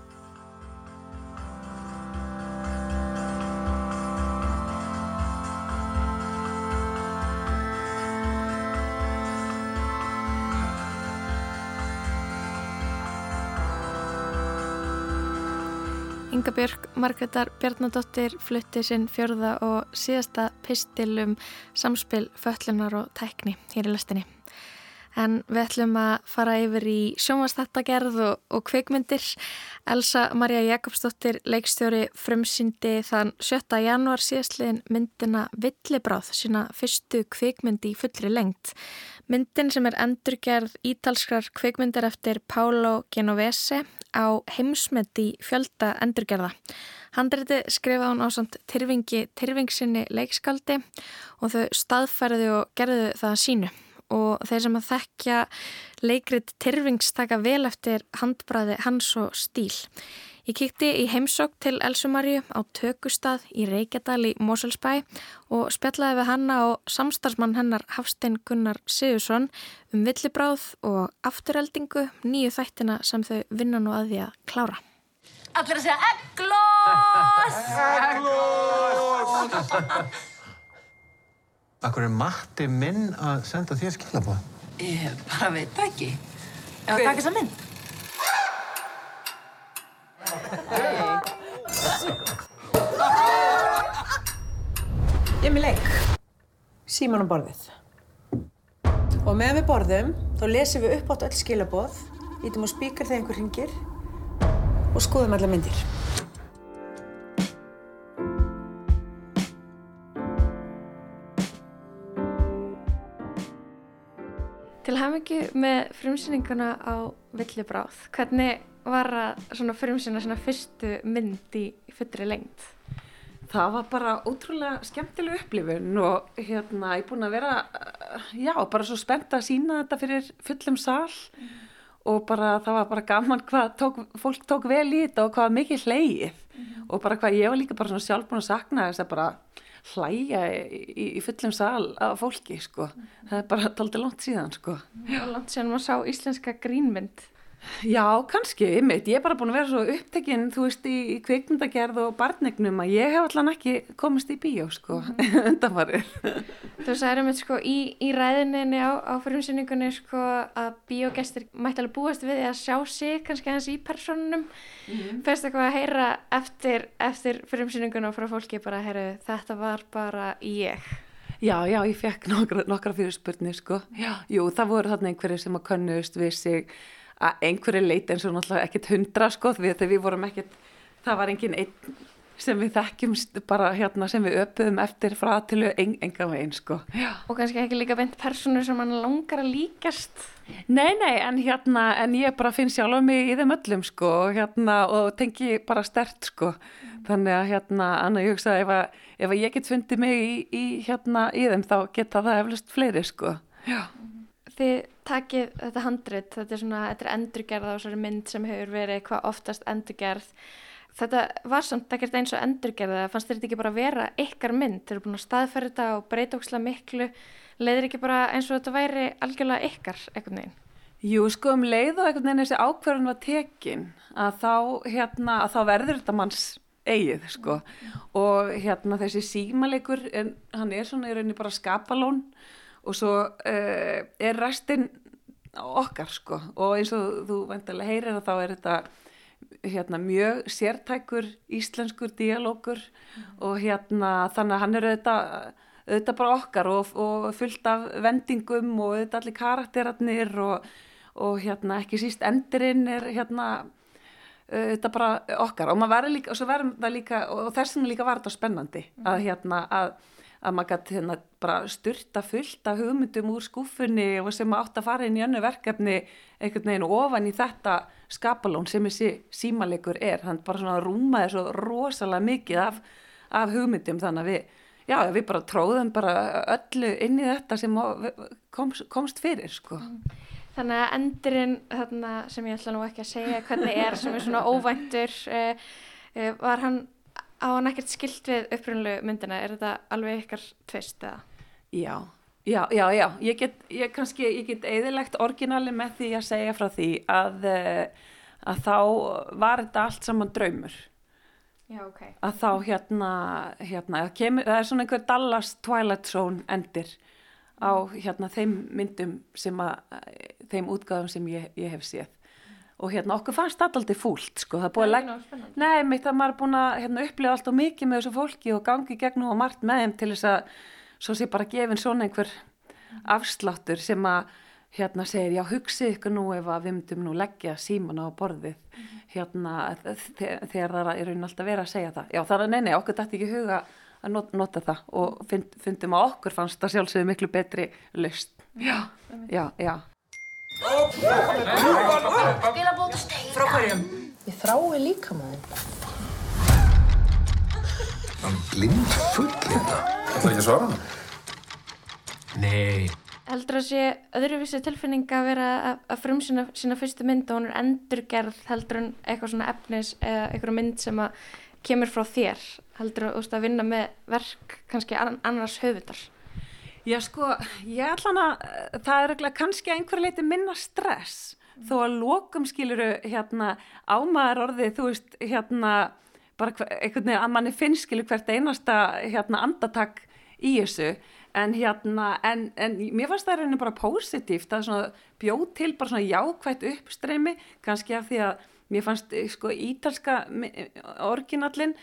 Inga Björk, Margreðar Bjarnadóttir flutti sinn fjörða og síðasta pistil um samspil, fötlunar og tækni hér í lastinni. En við ætlum að fara yfir í sjónvastættagerð og, og kvikmyndir. Elsa Maria Jakobsdóttir, leikstjóri, frumsýndi þann 7. januar síðastliðin myndina Villibráð, sína fyrstu kvikmyndi í fullri lengt. Myndin sem er endurgerð ítalskrar kvikmyndir eftir Pálo Genovese á heimsmeti fjölda endurgerða. Handriti skrifaði hún á samt Tyrfingi Tyrfingsinni leikskaldi og þau staðfærðu og gerðu það sínu og þeir sem að þekkja leikrit Tyrfings taka vel eftir handbræði hans og stíl. Ég kíkti í heimsók til Elsumarju á tökustad í Reykjadal í Moselsbæ og spjallaði við hanna og samstarfsmann hennar Hafstein Gunnar Sigursson um villibráð og afturheldingu nýju þættina sem þau vinna nú að því að klára. Allir að segja egglós! Egglós! [LAUGHS] Akkur er Matti minn að senda þér skilabóð? Ég bara veit ekki. Ef að taka þessa mynd. Ég er með leik. Síman á borðið. Og meðan við borðum, þá lesum við upp átt öll skilabóð, ítum á spíkar þegar einhver ringir og skoðum alla myndir. Ekki með frumsýninguna á Villibráð. Hvernig var að frumsýna svona fyrstu mynd í fullri lengt? Það var bara ótrúlega skemmtileg upplifun og hérna ég er búin að vera, já, bara svo spennt að sína þetta fyrir fullum sál mm. og bara það var bara gaman hvað tók, fólk tók vel í þetta og hvað mikið hleyið mm. og bara hvað ég var líka bara svona sjálf búin að sakna þess að bara hlæja í, í fullum sal af fólki sko. Það er bara aldrei langt síðan sko. Já, langt síðan maður sá íslenska grínmynd. Já, kannski, ymmit. Ég er bara búin að vera svo upptekinn, þú veist, í, kveikmyndagerð og barnegnum að ég hef allan ekki komist í bíó sko, [LAUGHS] undanfarið. Þú sagði um þetta sko í, í ræðinni á, á fyrirmsynningunni sko að bíógestir mætti alveg búast við að sjá sig kannski aðeins í personunum. Mm. Fyrst eitthvað að heyra eftir, eftir fyrirmsynningunum frá fólki bara að heyra þetta var bara ég. Já, já, ég fekk nokkra, nokkra fyrirspurnir sko. Já, jú, það voru þarna einhverju sem að könnust við sig að einhverju leiti eins og náttúrulega ekkert hundra sko við þegar við vorum ekkert, það var engin einn sem við þekkjum bara hérna sem við öpuðum eftir frá til en, enga veginn sko. Já. Og kannski ekki líka beint personur sem mann langar að líkast? Nei, nei, en hérna, en ég bara finn sjálf mig í þeim öllum sko hérna og tengi bara stert sko. Mm. Þannig að hérna, annað ég hugsa ef að, ef að ég get fundið mig í, í hérna í þeim þá geta það eflust fleiri sko. Já. Þið takið þetta handrit, þetta er svona, þetta er endurgerð á svona mynd sem hefur verið hvað oftast endurgerð. Þetta var samt ekkert eins og endurgerða, fannst þetta ekki bara vera ykkar mynd? Þeir eru búin að staðferða þetta og breyta ókslega miklu, leiðir ekki bara eins og þetta væri algjörlega ykkar eitthvað neginn? Jú, sko um leið og eitthvað neginn þessi ákverðan var tekin að þá, hérna, að þá verður þetta manns eigið, sko. Mm. Og hérna þessi símalegur, hann er svona í rauninni bara skapalón og svo uh, er restinn okkar sko og eins og þú vantilega heyrir að þá er þetta hérna, mjög sértækur íslenskur dialókur mm. og hérna þannig að hann er auðvitað, auðvitað bara okkar og, og fullt af vendingum og auðvitað allir karakterarnir og, og hérna ekki síst endurinn er hérna þetta bara okkar og líka, og líka og þess vegna líka var þetta spennandi að hérna að, að maður gæti hérna bara styrta fullt af hugmyndum úr skúfunni og sem átt að fara inn í önnu verkefni einhvern veginn ofan í þetta skapalón sem þessi símalegur er, hann bara svona rúmaði svo rosalega mikið af, af hugmyndum þannig að við Já, við bara tróðum bara öllu inn í þetta sem komst, komst fyrir, sko. Þannig að endurinn þarna, sem ég ætla nú ekki að segja hvernig er sem er svona óvæntur uh, [LAUGHS] uh, var hann á hann ekkert skilt við upprunlu myndina? Er þetta alveg ykkar tvist eða? Já, já, já, já. Ég get, ég kannski, ég get eðilegt orginali með því að segja frá því að, uh, að þá var þetta allt saman draumur. Já, okay. að þá hérna, hérna kemur, það er svona einhver Dallas Twilight Zone endir á hérna þeim myndum sem að, þeim útgáðum sem ég, ég hef séð og hérna okkur fannst þetta alltaf fúlt sko, það er búið að leggja, nei, mitt að maður er búin að hérna, upplifa alltaf mikið með þessu fólki og gangi gegnum og margt með þeim til þess að svo sé bara gefin svona einhver afsláttur sem að hérna segir, já hugsið ykkur nú ef að við myndum nú leggja síman á borðið. Mm. hérna þegar það er raun alltaf verið að segja það. Já það er neini, okkur dætti ekki huga að not, nota það. Og fund, fundum að okkur fannst það sjálfsögðu miklu betri löst já, já, já Frá hverjum? Ég þrái líka maður Hann blind full þetta Það er ekki svara hann Nei heldur að sé öðruvísi tilfinning að vera að frum sína, fyrstu mynd og hún er endurgerð heldur en eitthvað svona efnis eða eitthvað mynd sem að kemur frá þér heldur að, að vinna með verk kannski annars höfundar Já sko, ég ætla hana það er kannski einhver leiti minna stress mm. þó að lokum skiluru hérna ámaður orðið þú veist hérna bara einhvern veginn að manni finnst skilur hvert einasta hérna andatak í þessu en hérna, en, en mér fannst það reyni bara positíft að svona bjóð til bara svona jákvægt uppstreymi kannski af því að mér fannst eh, sko ítalska orginallin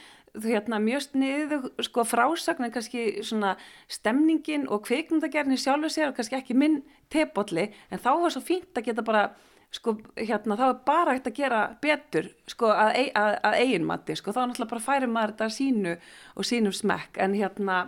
hérna mjög sniðu sko frásagnin kannski svona stemningin og kveikmundagerni sjálfur sér og kannski ekki minn tepolli en þá var svo fínt að geta bara sko hérna þá er bara hægt að gera betur sko að, að, að eiginmatti sko þá náttúrulega bara færi maður þetta sínu og sínum smekk en hérna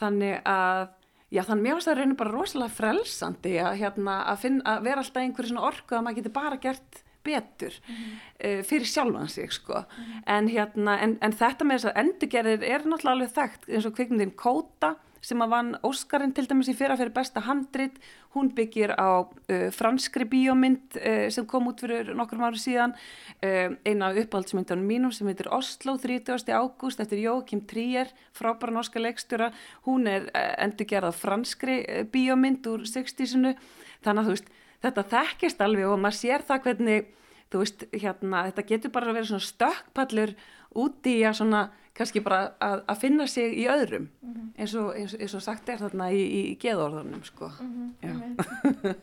þannig að já þannig mér finnst það reynir bara rosalega frelsandi að, hérna, að, finna, að vera alltaf einhverju svona orku að maður getur bara gert betur mm -hmm. uh, fyrir sjálfan sig sko mm -hmm. en, hérna, en, en þetta með þess að endurgerðir er náttúrulega alveg þekkt eins og kvikmyndin Kóta sem að vann Óskarinn til dæmis í fyrra fyrir besta handrit, hún byggir á uh, franskri bíómynd uh, sem kom út fyrir nokkrum ári síðan uh, eina uppáhaldsmyndanum mínum sem heitir Oslo 30. ágúst eftir Jókim Tríer, frábæra norska leikstjóra hún er uh, endur gerað franskri bíómynd úr 60-sinu þannig að þú veist, þetta þekkist alveg og maður sér það hvernig þú veist, hérna, þetta getur bara að vera svona stökkpallur úti í að svona kannski bara að, að finna sig í öðrum mm -hmm. eins, og, eins, eins og sagt er þarna í, í geðorðunum sko mm -hmm.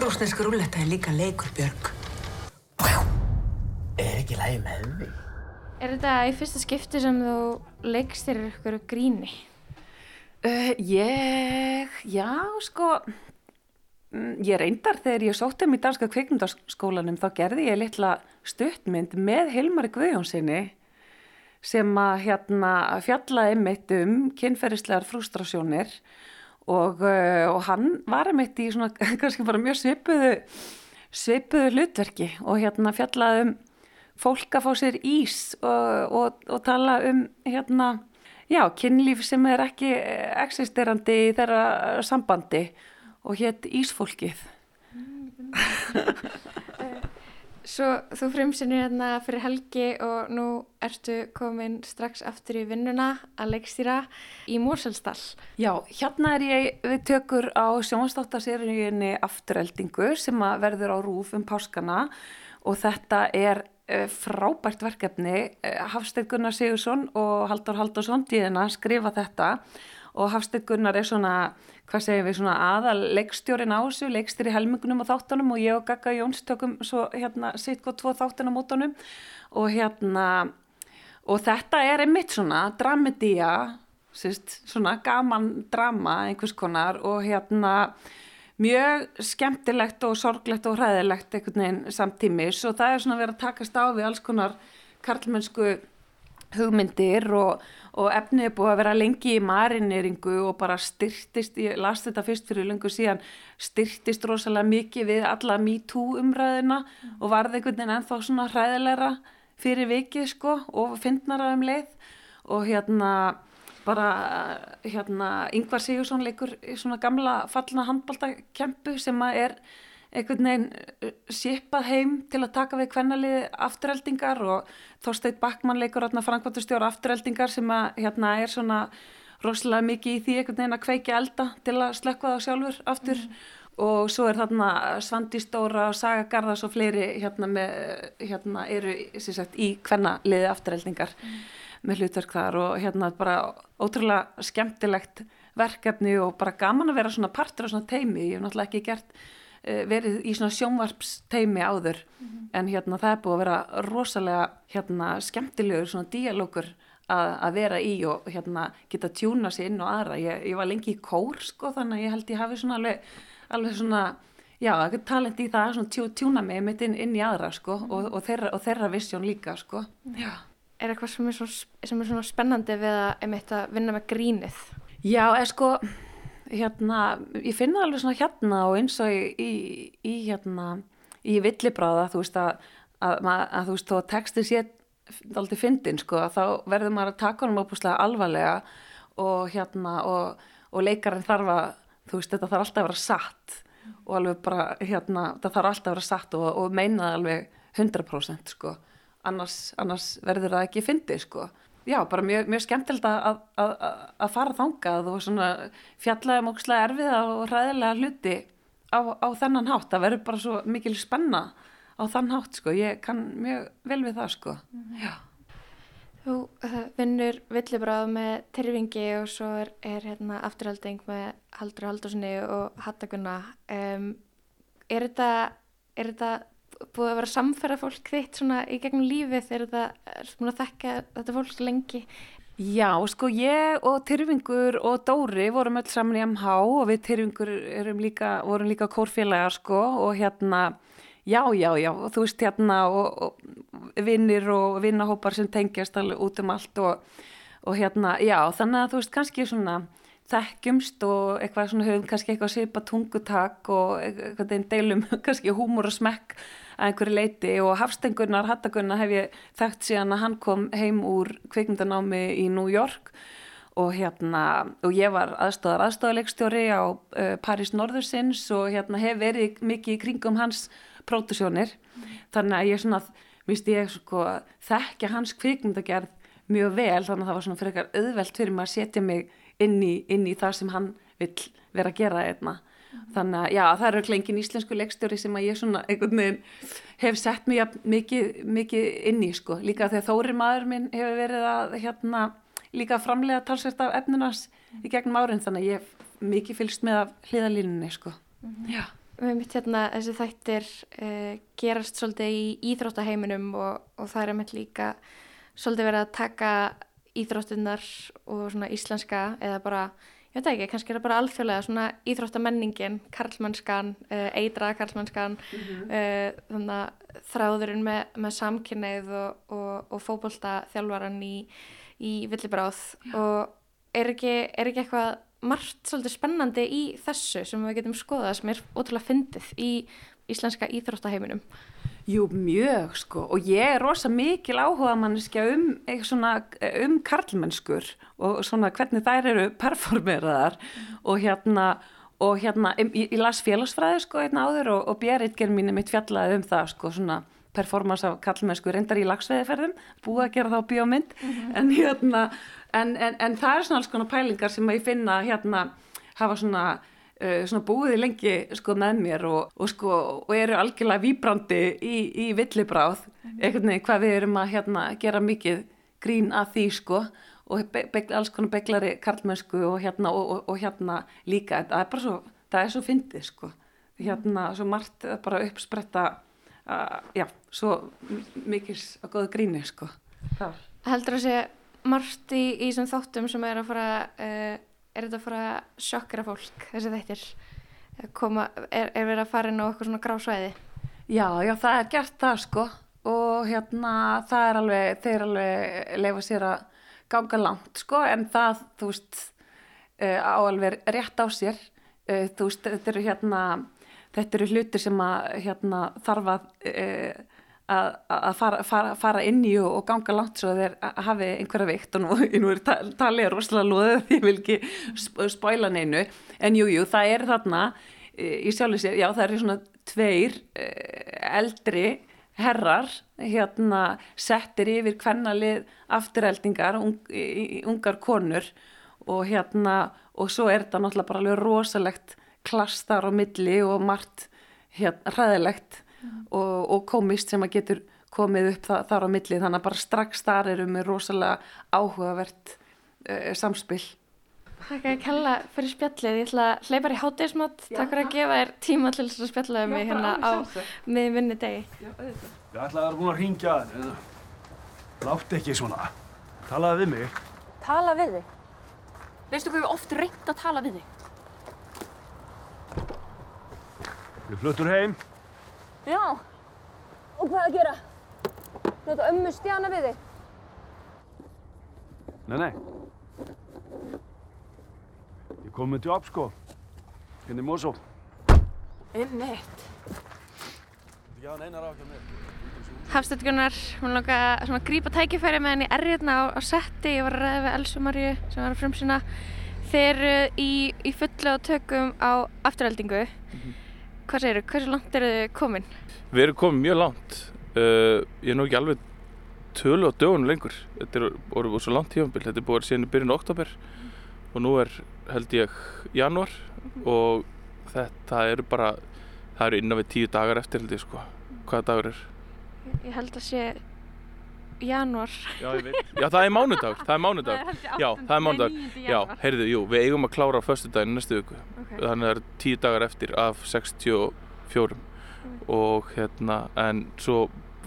Rúsnesku rúlletta er líka leikur Björg Er ekki lægi með því? Er þetta í fyrsta skipti sem þú leikst þér ykkur gríni? Uh, ég, já sko ég reyndar þegar ég sótti um í danska kveikmyndaskólanum þá gerði ég litla stuttmynd með Hilmari Guðjónssoni sem að hérna fjallaði mitt um kynferðislegar frustrasjónir og, uh, og hann var mitt í svona [LAUGHS] kannski bara mjög svipuðu svipuðu hlutverki og hérna fjallaði um fólk að fá sér ís og, og, og tala um hérna já, kynlíf sem er ekki existerandi í þeirra sambandi og hétt Ísfólkið [LAUGHS] Svo þú frumsinni hérna fyrir helgi og nú ertu komin strax aftur í vinnuna að leikstýra í Mórsælstall. Já, hérna er ég við tökur á sjónstáttarseríunni Aftureldingu sem verður á rúf um páskana og þetta er uh, frábært verkefni. Uh, Hafsteinn Gunnar Sigursson og Haldur Haldursson díðina skrifa þetta og Hafsteinn Gunnar er svona hvað segum við, svona aðal leikstjórin á þessu, leikstir í helmingunum og þáttunum og ég og Gagga Jóns tökum svo hérna sitt gott tvo þáttun á mótunum. Og hérna og þetta er einmitt svona dramedía, svona gaman drama einhvers konar og hérna mjög skemmtilegt og sorglegt og hræðilegt einhvern veginn samtímis. Og það er svona verið að takast á við alls konar karlmennsku hugmyndir og, og efnið er búið að vera lengi í marineringu og bara styrtist, ég las þetta fyrst fyrir lengur síðan, styrtist rosalega mikið við alla MeToo umræðina mm. og varði einhvern veginn ennþá svona hræðilegra fyrir vikið sko og fyndnara um leið og hérna bara hérna Yngvar Sigursson leikur í svona gamla fallna handbaldakempu sem að er einhvern veginn uh, sipað heim til að taka við kvennaliði afturheldingar og Þorsteit Backmann leikur hérna Frankværtustjóra afturheldingar sem að hérna er svona rosalega mikið í því einhvern veginn að kveiki elda til að slökka það sjálfur aftur mm. og svo er þarna Svandi Stóra og Saga Garðars og fleiri hérna, með, hérna eru sagt, í kvennaliði afturheldingar mm. með hlutverk þar og hérna bara ótrúlega skemmtilegt verkefni og bara gaman að vera svona partur af svona teimi, ég hef náttúrulega ekki gert verið í svona sjónvarpsteimi áður mm -hmm. en hérna það er búið að vera rosalega hérna skemmtilegur svona díalókur að, að vera í og hérna geta tjúna sér inn og aðra ég, ég var lengi í kór sko þannig að ég held ég hafi svona alveg, alveg svona já, talent í það svona tjú, tjúna mig mitt inn, inn í aðra sko -hmm. og, og, þeirra, og þeirra vissjón líka sko já. Er eitthvað sem er, svo, sem er svona spennandi við að, að vinna með grínið? Já, er sko hérna, ég finna alveg svona hérna og eins og í, í, í hérna, í villibráða þú veist að, að, að, að þú veist þó textin sé aldrei fyndin sko þá verður maður að taka honum óbúslega alvarlega og hérna og, og leikarinn þarf að þú veist þetta þarf alltaf að vera satt og alveg bara hérna það þarf alltaf að vera satt og, og meina það alveg 100% sko. Annars, annars verður það ekki fyndið sko já, bara mjög, mjög skemmtilegt að, að, að fara þangað og svona fjallaði mókslega erfiða og hræðilega hluti á, á þennan hátt. Það verður bara svo mikil spenna á þann hátt, sko. Ég kann mjög vel við það, sko. Mhm. Já. Þú uh, vinnur villibráð með Tyrfingi og svo er, er hérna, afturhalding með Haldur Haldurssoni og Hattagunna. Um, er þetta, er þetta búið að vera samferða fólk þitt svona í gegnum lífið þegar það er svona að þekka þetta fólk lengi? Já, sko ég og Tyrfingur og Dóri vorum öll saman í MH og við Tyrfingur líka, vorum líka kórfélagar sko og hérna, já, já, já, þú veist hérna og, og vinnir og vinnahópar sem tengjast alveg út um allt og, og hérna, já, þannig að þú veist kannski svona þekkjumst og eitthvað svona höfum kannski eitthvað svipa tungutak og eitthvað deilum [LAUGHS] kannski húmur og smekk að einhverju leiti og Hafstengunnar Hattagunna hef ég þekkt síðan að hann kom heim úr kvikmyndanámi í New York. Og hérna og ég var aðstofar aðstofalegstjóri á uh, Paris Norðursins og hérna hef verið mikið í kringum hans pródusjónir mm. þannig að ég svona, víst ég sko þekkja hans kvikmyndagerð mjög vel. Þannig að það var svona fyrir eitthvað auðvelt fyrir mig að setja mig inn í, inn í það sem hann vil vera að gera einna. Þannig að já, það eru klengin íslensku leikstjóri sem að ég svona einhvern veginn hef sett mjög mikið, mikið inn í sko, líka þegar Þóri maður minn hefur verið að hérna líka framlega talsvært af efnunars í gegnum árin, þannig að ég hef mikið fylgst með af hliðalínunni sko. Mm já. Við mitt hérna, þessi þættir uh, gerast svolítið í íþróttaheiminum og, og það er með líka svolítið verið að taka íþróttinnar og svona íslenska eða bara ég veit ekki, kannski er það bara alþjóðlega svona íþróttamenningin, karlmannskan uh, eitraða karlmannskan mm -hmm. uh, þannig að þráðurinn með, með samkynneið og, og, og fókbólta þjálfvaran í, í villibráð Já. og er ekki, er ekki eitthvað margt svolítið spennandi í þessu sem við getum skoðað sem er ótrúlega fyndið í íslenska íþróttaheiminum Jú, mjög sko. Og ég er rosa mikil áhuga manneskja um, um karlmennskur og svona hvernig þær eru performeraðar. Og hérna, og hérna ég, ég las félagsfræði sko einna áður og, og Bjerritger mín er mitt fjallaði um það sko svona performance af karlmennsku reyndar í lagsveðiferðum, búið að gera þá bíómynd. Mm -hmm. en hérna en, en, en það er svona alls konar pælingar sem að ég finna hérna hafa svona uh, svona búið lengi sko með mér og, og sko og eru algjörlega výbrandi í, í villibráð einhvern veginn hvað við erum að hérna gera mikið grín að því sko og be, be, alls konar beglari karlmennsku og hérna og, og hérna líka. Það er bara svo, það er svo fyndið sko. Hérna svo margt bara uppspretta uh, já, svo mikils og góða gríni sko Þar. Heldur að sé margt í, í þáttum sem er að fara uh, er þetta að fara að sjokkra fólk þessi þættir? Koma, er, er verið að fara inn á eitthvað svona grásvæði? Já, já, það er gert það sko. Og hérna það er alveg, þeir alveg leifa sér að ganga langt sko. En það, þú veist, uh, á alveg rétt á sér, uh, þú veist, þetta eru hérna, þetta eru hlutir sem að hérna þarf að, uh, að, að fara, fara, fara inn í og, og ganga langt svo þeir hafi einhverja vikt og nú, [LAUGHS] nú er talið rosalega loðið, ég vil ekki spóila neinu, en jújú, jú, það er þarna í sjálf og sér, já það eru svona tveir eldri herrar hérna settir yfir kvennalið afturheldingar, ung, ungar konur. Og hérna og svo er þetta náttúrulega bara alveg rosalegt klastar á milli og margt hérna ræðilegt mm. Og, og komist sem að getur komið upp það, þar á milli þannig að bara strax þar eru með rosalega áhugavert uh, samspill Takk að kella fyrir spjallið, ég ætla að hleypa í hátegismat, takk fyrir að gefa þér tíma til þess að spjallaði mig hérna á miðjum vinni degi. Ég ætla að það er búin að ringja þér, látt ekki svona, talaði við mig. Tala við þig? Veistu hvað við oft reynd að tala við þig? Við fluttur heim. Já, og hvað að gera? Þetta ömmu stjana við þig? Nei, nei. Ég kom með jobb sko, hérna í Mosó. Einmitt. Já, neinar á ekki með. Hafstöldgunar, hún langa að grípa tækifæri með henni erriðna á, á setti. Ég var að ræða við Elsu Marju sem var að frumsina. Þeir eru í, í fullu og tökum á afturhaldingu. Mm -hmm. Hvað segir þú? Hversu langt eru þið komin? Við erum komin mjög langt. Uh, ég er nú ekki alveg tölu á dögunum lengur. Þetta er orðið svo langt tífambil. Þetta er búið síðan í byrjun oktober og nú er held ég januar mm og þetta eru bara, það eru innan við tíu dagar eftir held ég sko. Hvaða dagur er? Ég held að sé januar. Já, ég veit. Já, það er mánudag, það er mánudag. Já, það er mánudag. Já, heyrðu, jú, við eigum að klára á förstu daginn næstu viku. Okay. Þannig að það eru tíu dagar eftir af 64 mm. og hérna, en svo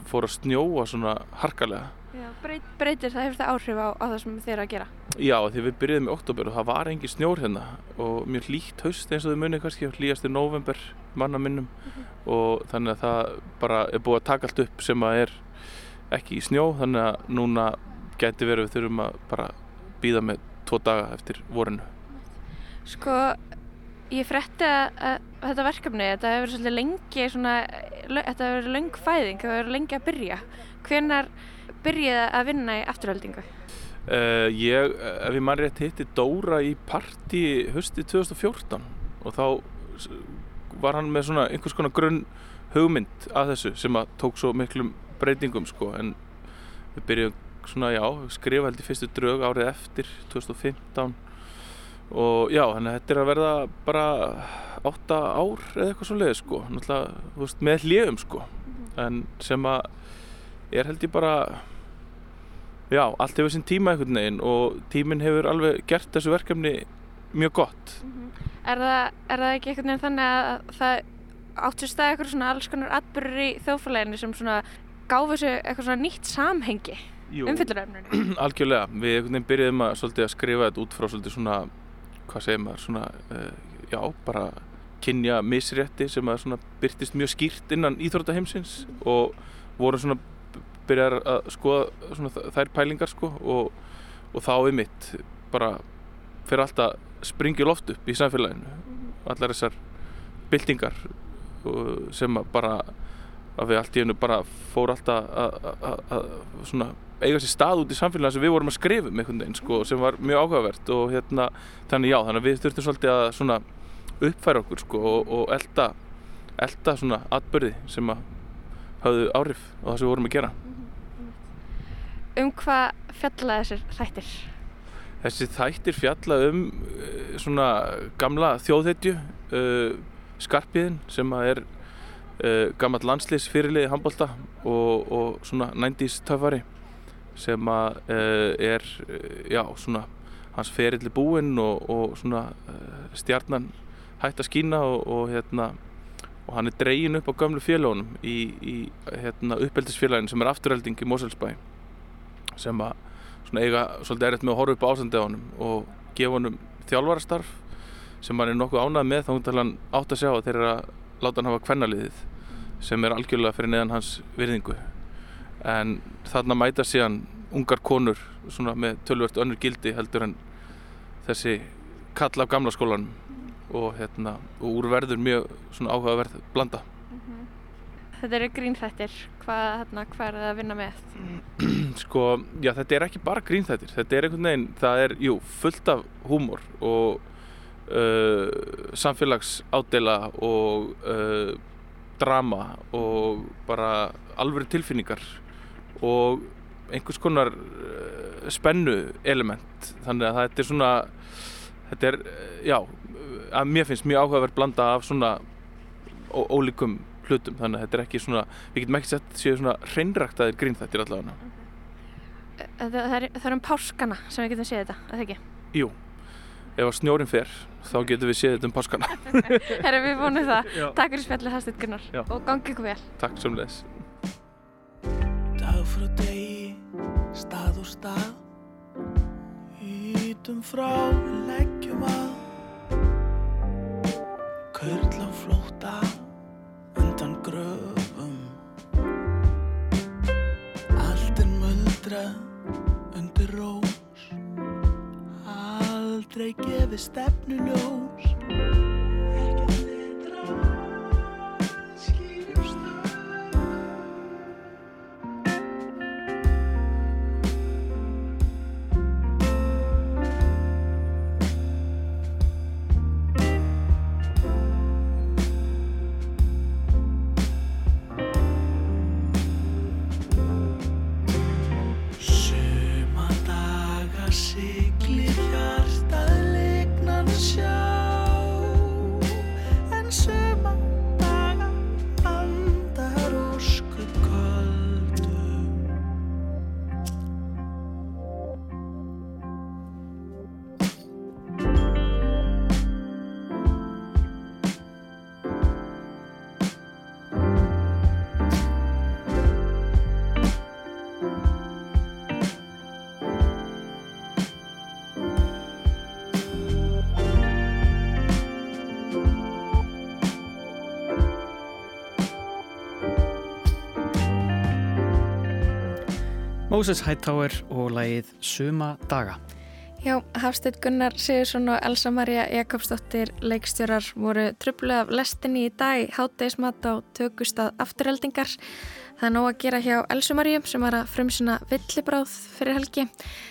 fór að snjóa svona harkalega. Já, breyt, breytir það, hefur það áhrif á, á það sem þið eru að gera? Já, því við byrjuðum í oktober og það var engin snjór hérna og mjög hlýtt haust eins og þau munið kannski, hlýjast í november manna minnum mm -hmm. og þannig að það bara er búið að taka allt upp sem að er ekki í snjó þannig að núna gæti verið við þurfum að bara býða með tvo daga eftir vorinu. Sko, ég fretti að, að þetta verkefni, þetta hefur verið svolítið lengi svona, þetta hefur verið leng fæðing, þetta hefur verið lengi að byrja. Hvenar byrjaði að vinna í afturhaldingu? Uh, ég, ef ég mann rétt hitti Dóra í parti hösti 2014 og þá var hann með svona einhvers konar grunn hugmynd að þessu sem að tók svo miklum breytingum sko en við byrjum svona já, skrifa held í fyrstu drög árið eftir 2015 og já, þannig að þetta er að verða bara 8 ár eða eitthvað svo leiði sko, náttúrulega, þú veist, með hljegum sko, en sem að er held ég bara já, allt hefur sín tíma einhvern veginn og tíminn hefur alveg gert þessu verkefni mjög gott. -hmm. er, það, er það ekki einhvern veginn þannig að það áttur stað eitthvað svona alls konar atbyrgur í þjóðfélaginu sem svona gáfi þessu eitthvað svona nýtt samhengi umfylluröfnunni? [CLEARS THROAT] Algjörlega, við einhvern veginn byrjuðum að, að skrifa þetta út frá svolítið svona hvað segir maður, svona uh, já, bara kynja misrétti sem að svona byrtist mjög skýrt innan íþróttaheimsins mm. og voru svona byrjar að skoða svona, þær pælingar sko og, og þá er mitt bara fyrir alltaf springi loft upp í samfélaginu allar þessar byltingar sem bara að við allt í hennu bara fór alltaf að eiga sér stað út í samfélaginu sem við vorum að skrifa um einhvern veginn sko sem var mjög áhugavert og hérna þannig já þannig að við þurftum svolítið að svona uppfæra okkur sko og, og elda elda svona atbyrði sem að hafðu áhrif á það sem við vorum að gera Um hvað fjalla þessir þættir? Þessi þættir fjalla um svona gamla þjóðhetju uh, Skarpiðin sem að er uh, gammal landslýs fyrirliði handbólta og, og svona 90's töfari sem að uh, er já svona hans ferilli búinn og, og svona stjarnan hægt að skýna og, og hérna og hann er dregin upp á gamlu félagunum í, í hérna, uppeldisfélaginu sem er afturhelding í Moselsbæ sem að eiga svolítið erriðt með að horfa upp á ásandi á honum og gefa honum þjálfarastarf sem hann er nokkuð ánað með þá hún tala hann átt að sjá að þeir eru að láta hann hafa kvennaliðið sem er algjörlega fyrir neðan hans virðingu. En þarna mæta síðan ungar konur svona með tölvört önnur gildi heldur en þessi kall af gamla skólanum og, hérna, og úr verður mjög svona áhugaverð blanda. Þetta eru grínþættir, hvað, hérna, hvað er það að vinna með? [CLEARS THROAT] sko, já þetta er ekki bara grínþættir. Þetta er einhvern veginn, það er, jú, fullt af húmor og uh, samfélagsádela og uh, drama og bara alveg tilfinningar og einhvers konar uh, spennu element. Þannig að þetta er svona þetta er, uh, já að mér finnst mjög áhugaverð blanda af svona ólíkum hlutum. Þannig að þetta er ekki svona, við getum ekki sett séu svona hreinræktaðir grínþættir allavega. Það, það, það er um páskana sem við getum séð þetta, er það ekki? Jú, ef að snjórin fer þá getum við séð þetta um páskana [LAUGHS] Herra, við vonum það. Já. Takk fyrir spjallið, Gunnar. Já. Og gangi ykkur vel. Takk sem leðis Dag frá degi, stað og stað Ítum frá, leggjum að Kurl á flótta undan gröfum Allt er muldrað Aldrei gefið stefnu ljós Moses Hightower og lagið Suma daga. Já, Hafsteinn Gunnar Sigursson og Elsa Maria Jakobsdóttir leikstjórar voru trublu af lestinni í dag, hátdeismat á tökustað afturheldingar. Það er nóg að gera hjá Elsu Maríu sem var að frumsuna villibráð fyrir helgi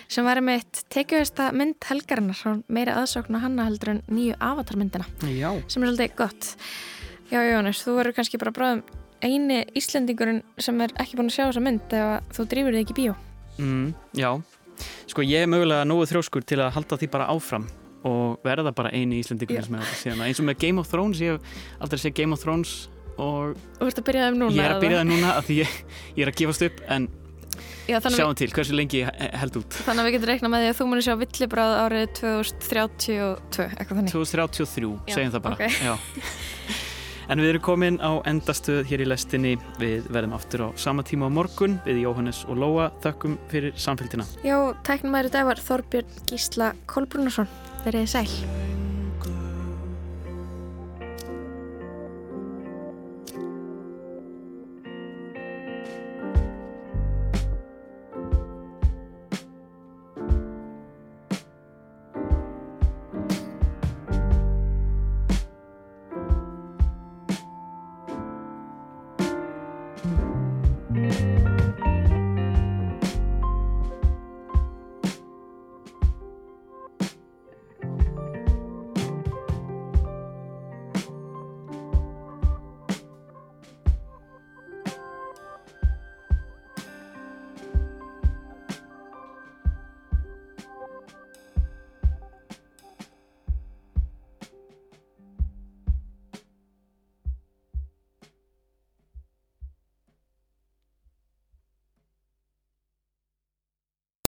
sem var með eitt tekjuhesta mynd helgarinnar og meiri aðsókn á hanna heldur en nýju avatarmyndina Já. sem er svolítið gott. Já, Jónas, þú verður kannski bara bráðum eini Íslendingurinn sem er ekki búin að sjá þessa mynd ef þú drýfur þig ekki bíó. Mm, já, sko ég er mögulega nógu þrjóskur til að halda því bara áfram og verða bara eini íslendingur sem er þetta síðan eins og með Game of Thrones, ég hef aldrei séð Game of Thrones og Þú ert að byrja þeim núna? ég er að byrja eða? það núna af því ég, ég er að gefast upp en Já, sjáum til hversu lengi held út þannig að við getum reiknað með því að þú munir sjá villibráð árið 2032, eitthvað þannig. 2033, Já, segjum það bara ok. [LAUGHS] En við erum komin á endastöð hér í lestinni við verðum aftur á sama tíma á morgun við Jóhannes og Lóa þökkum fyrir samfélgina Já, tæknum maður í dag var Þorbjörn Gísla Kolbrunarsson. Verið þið sæl.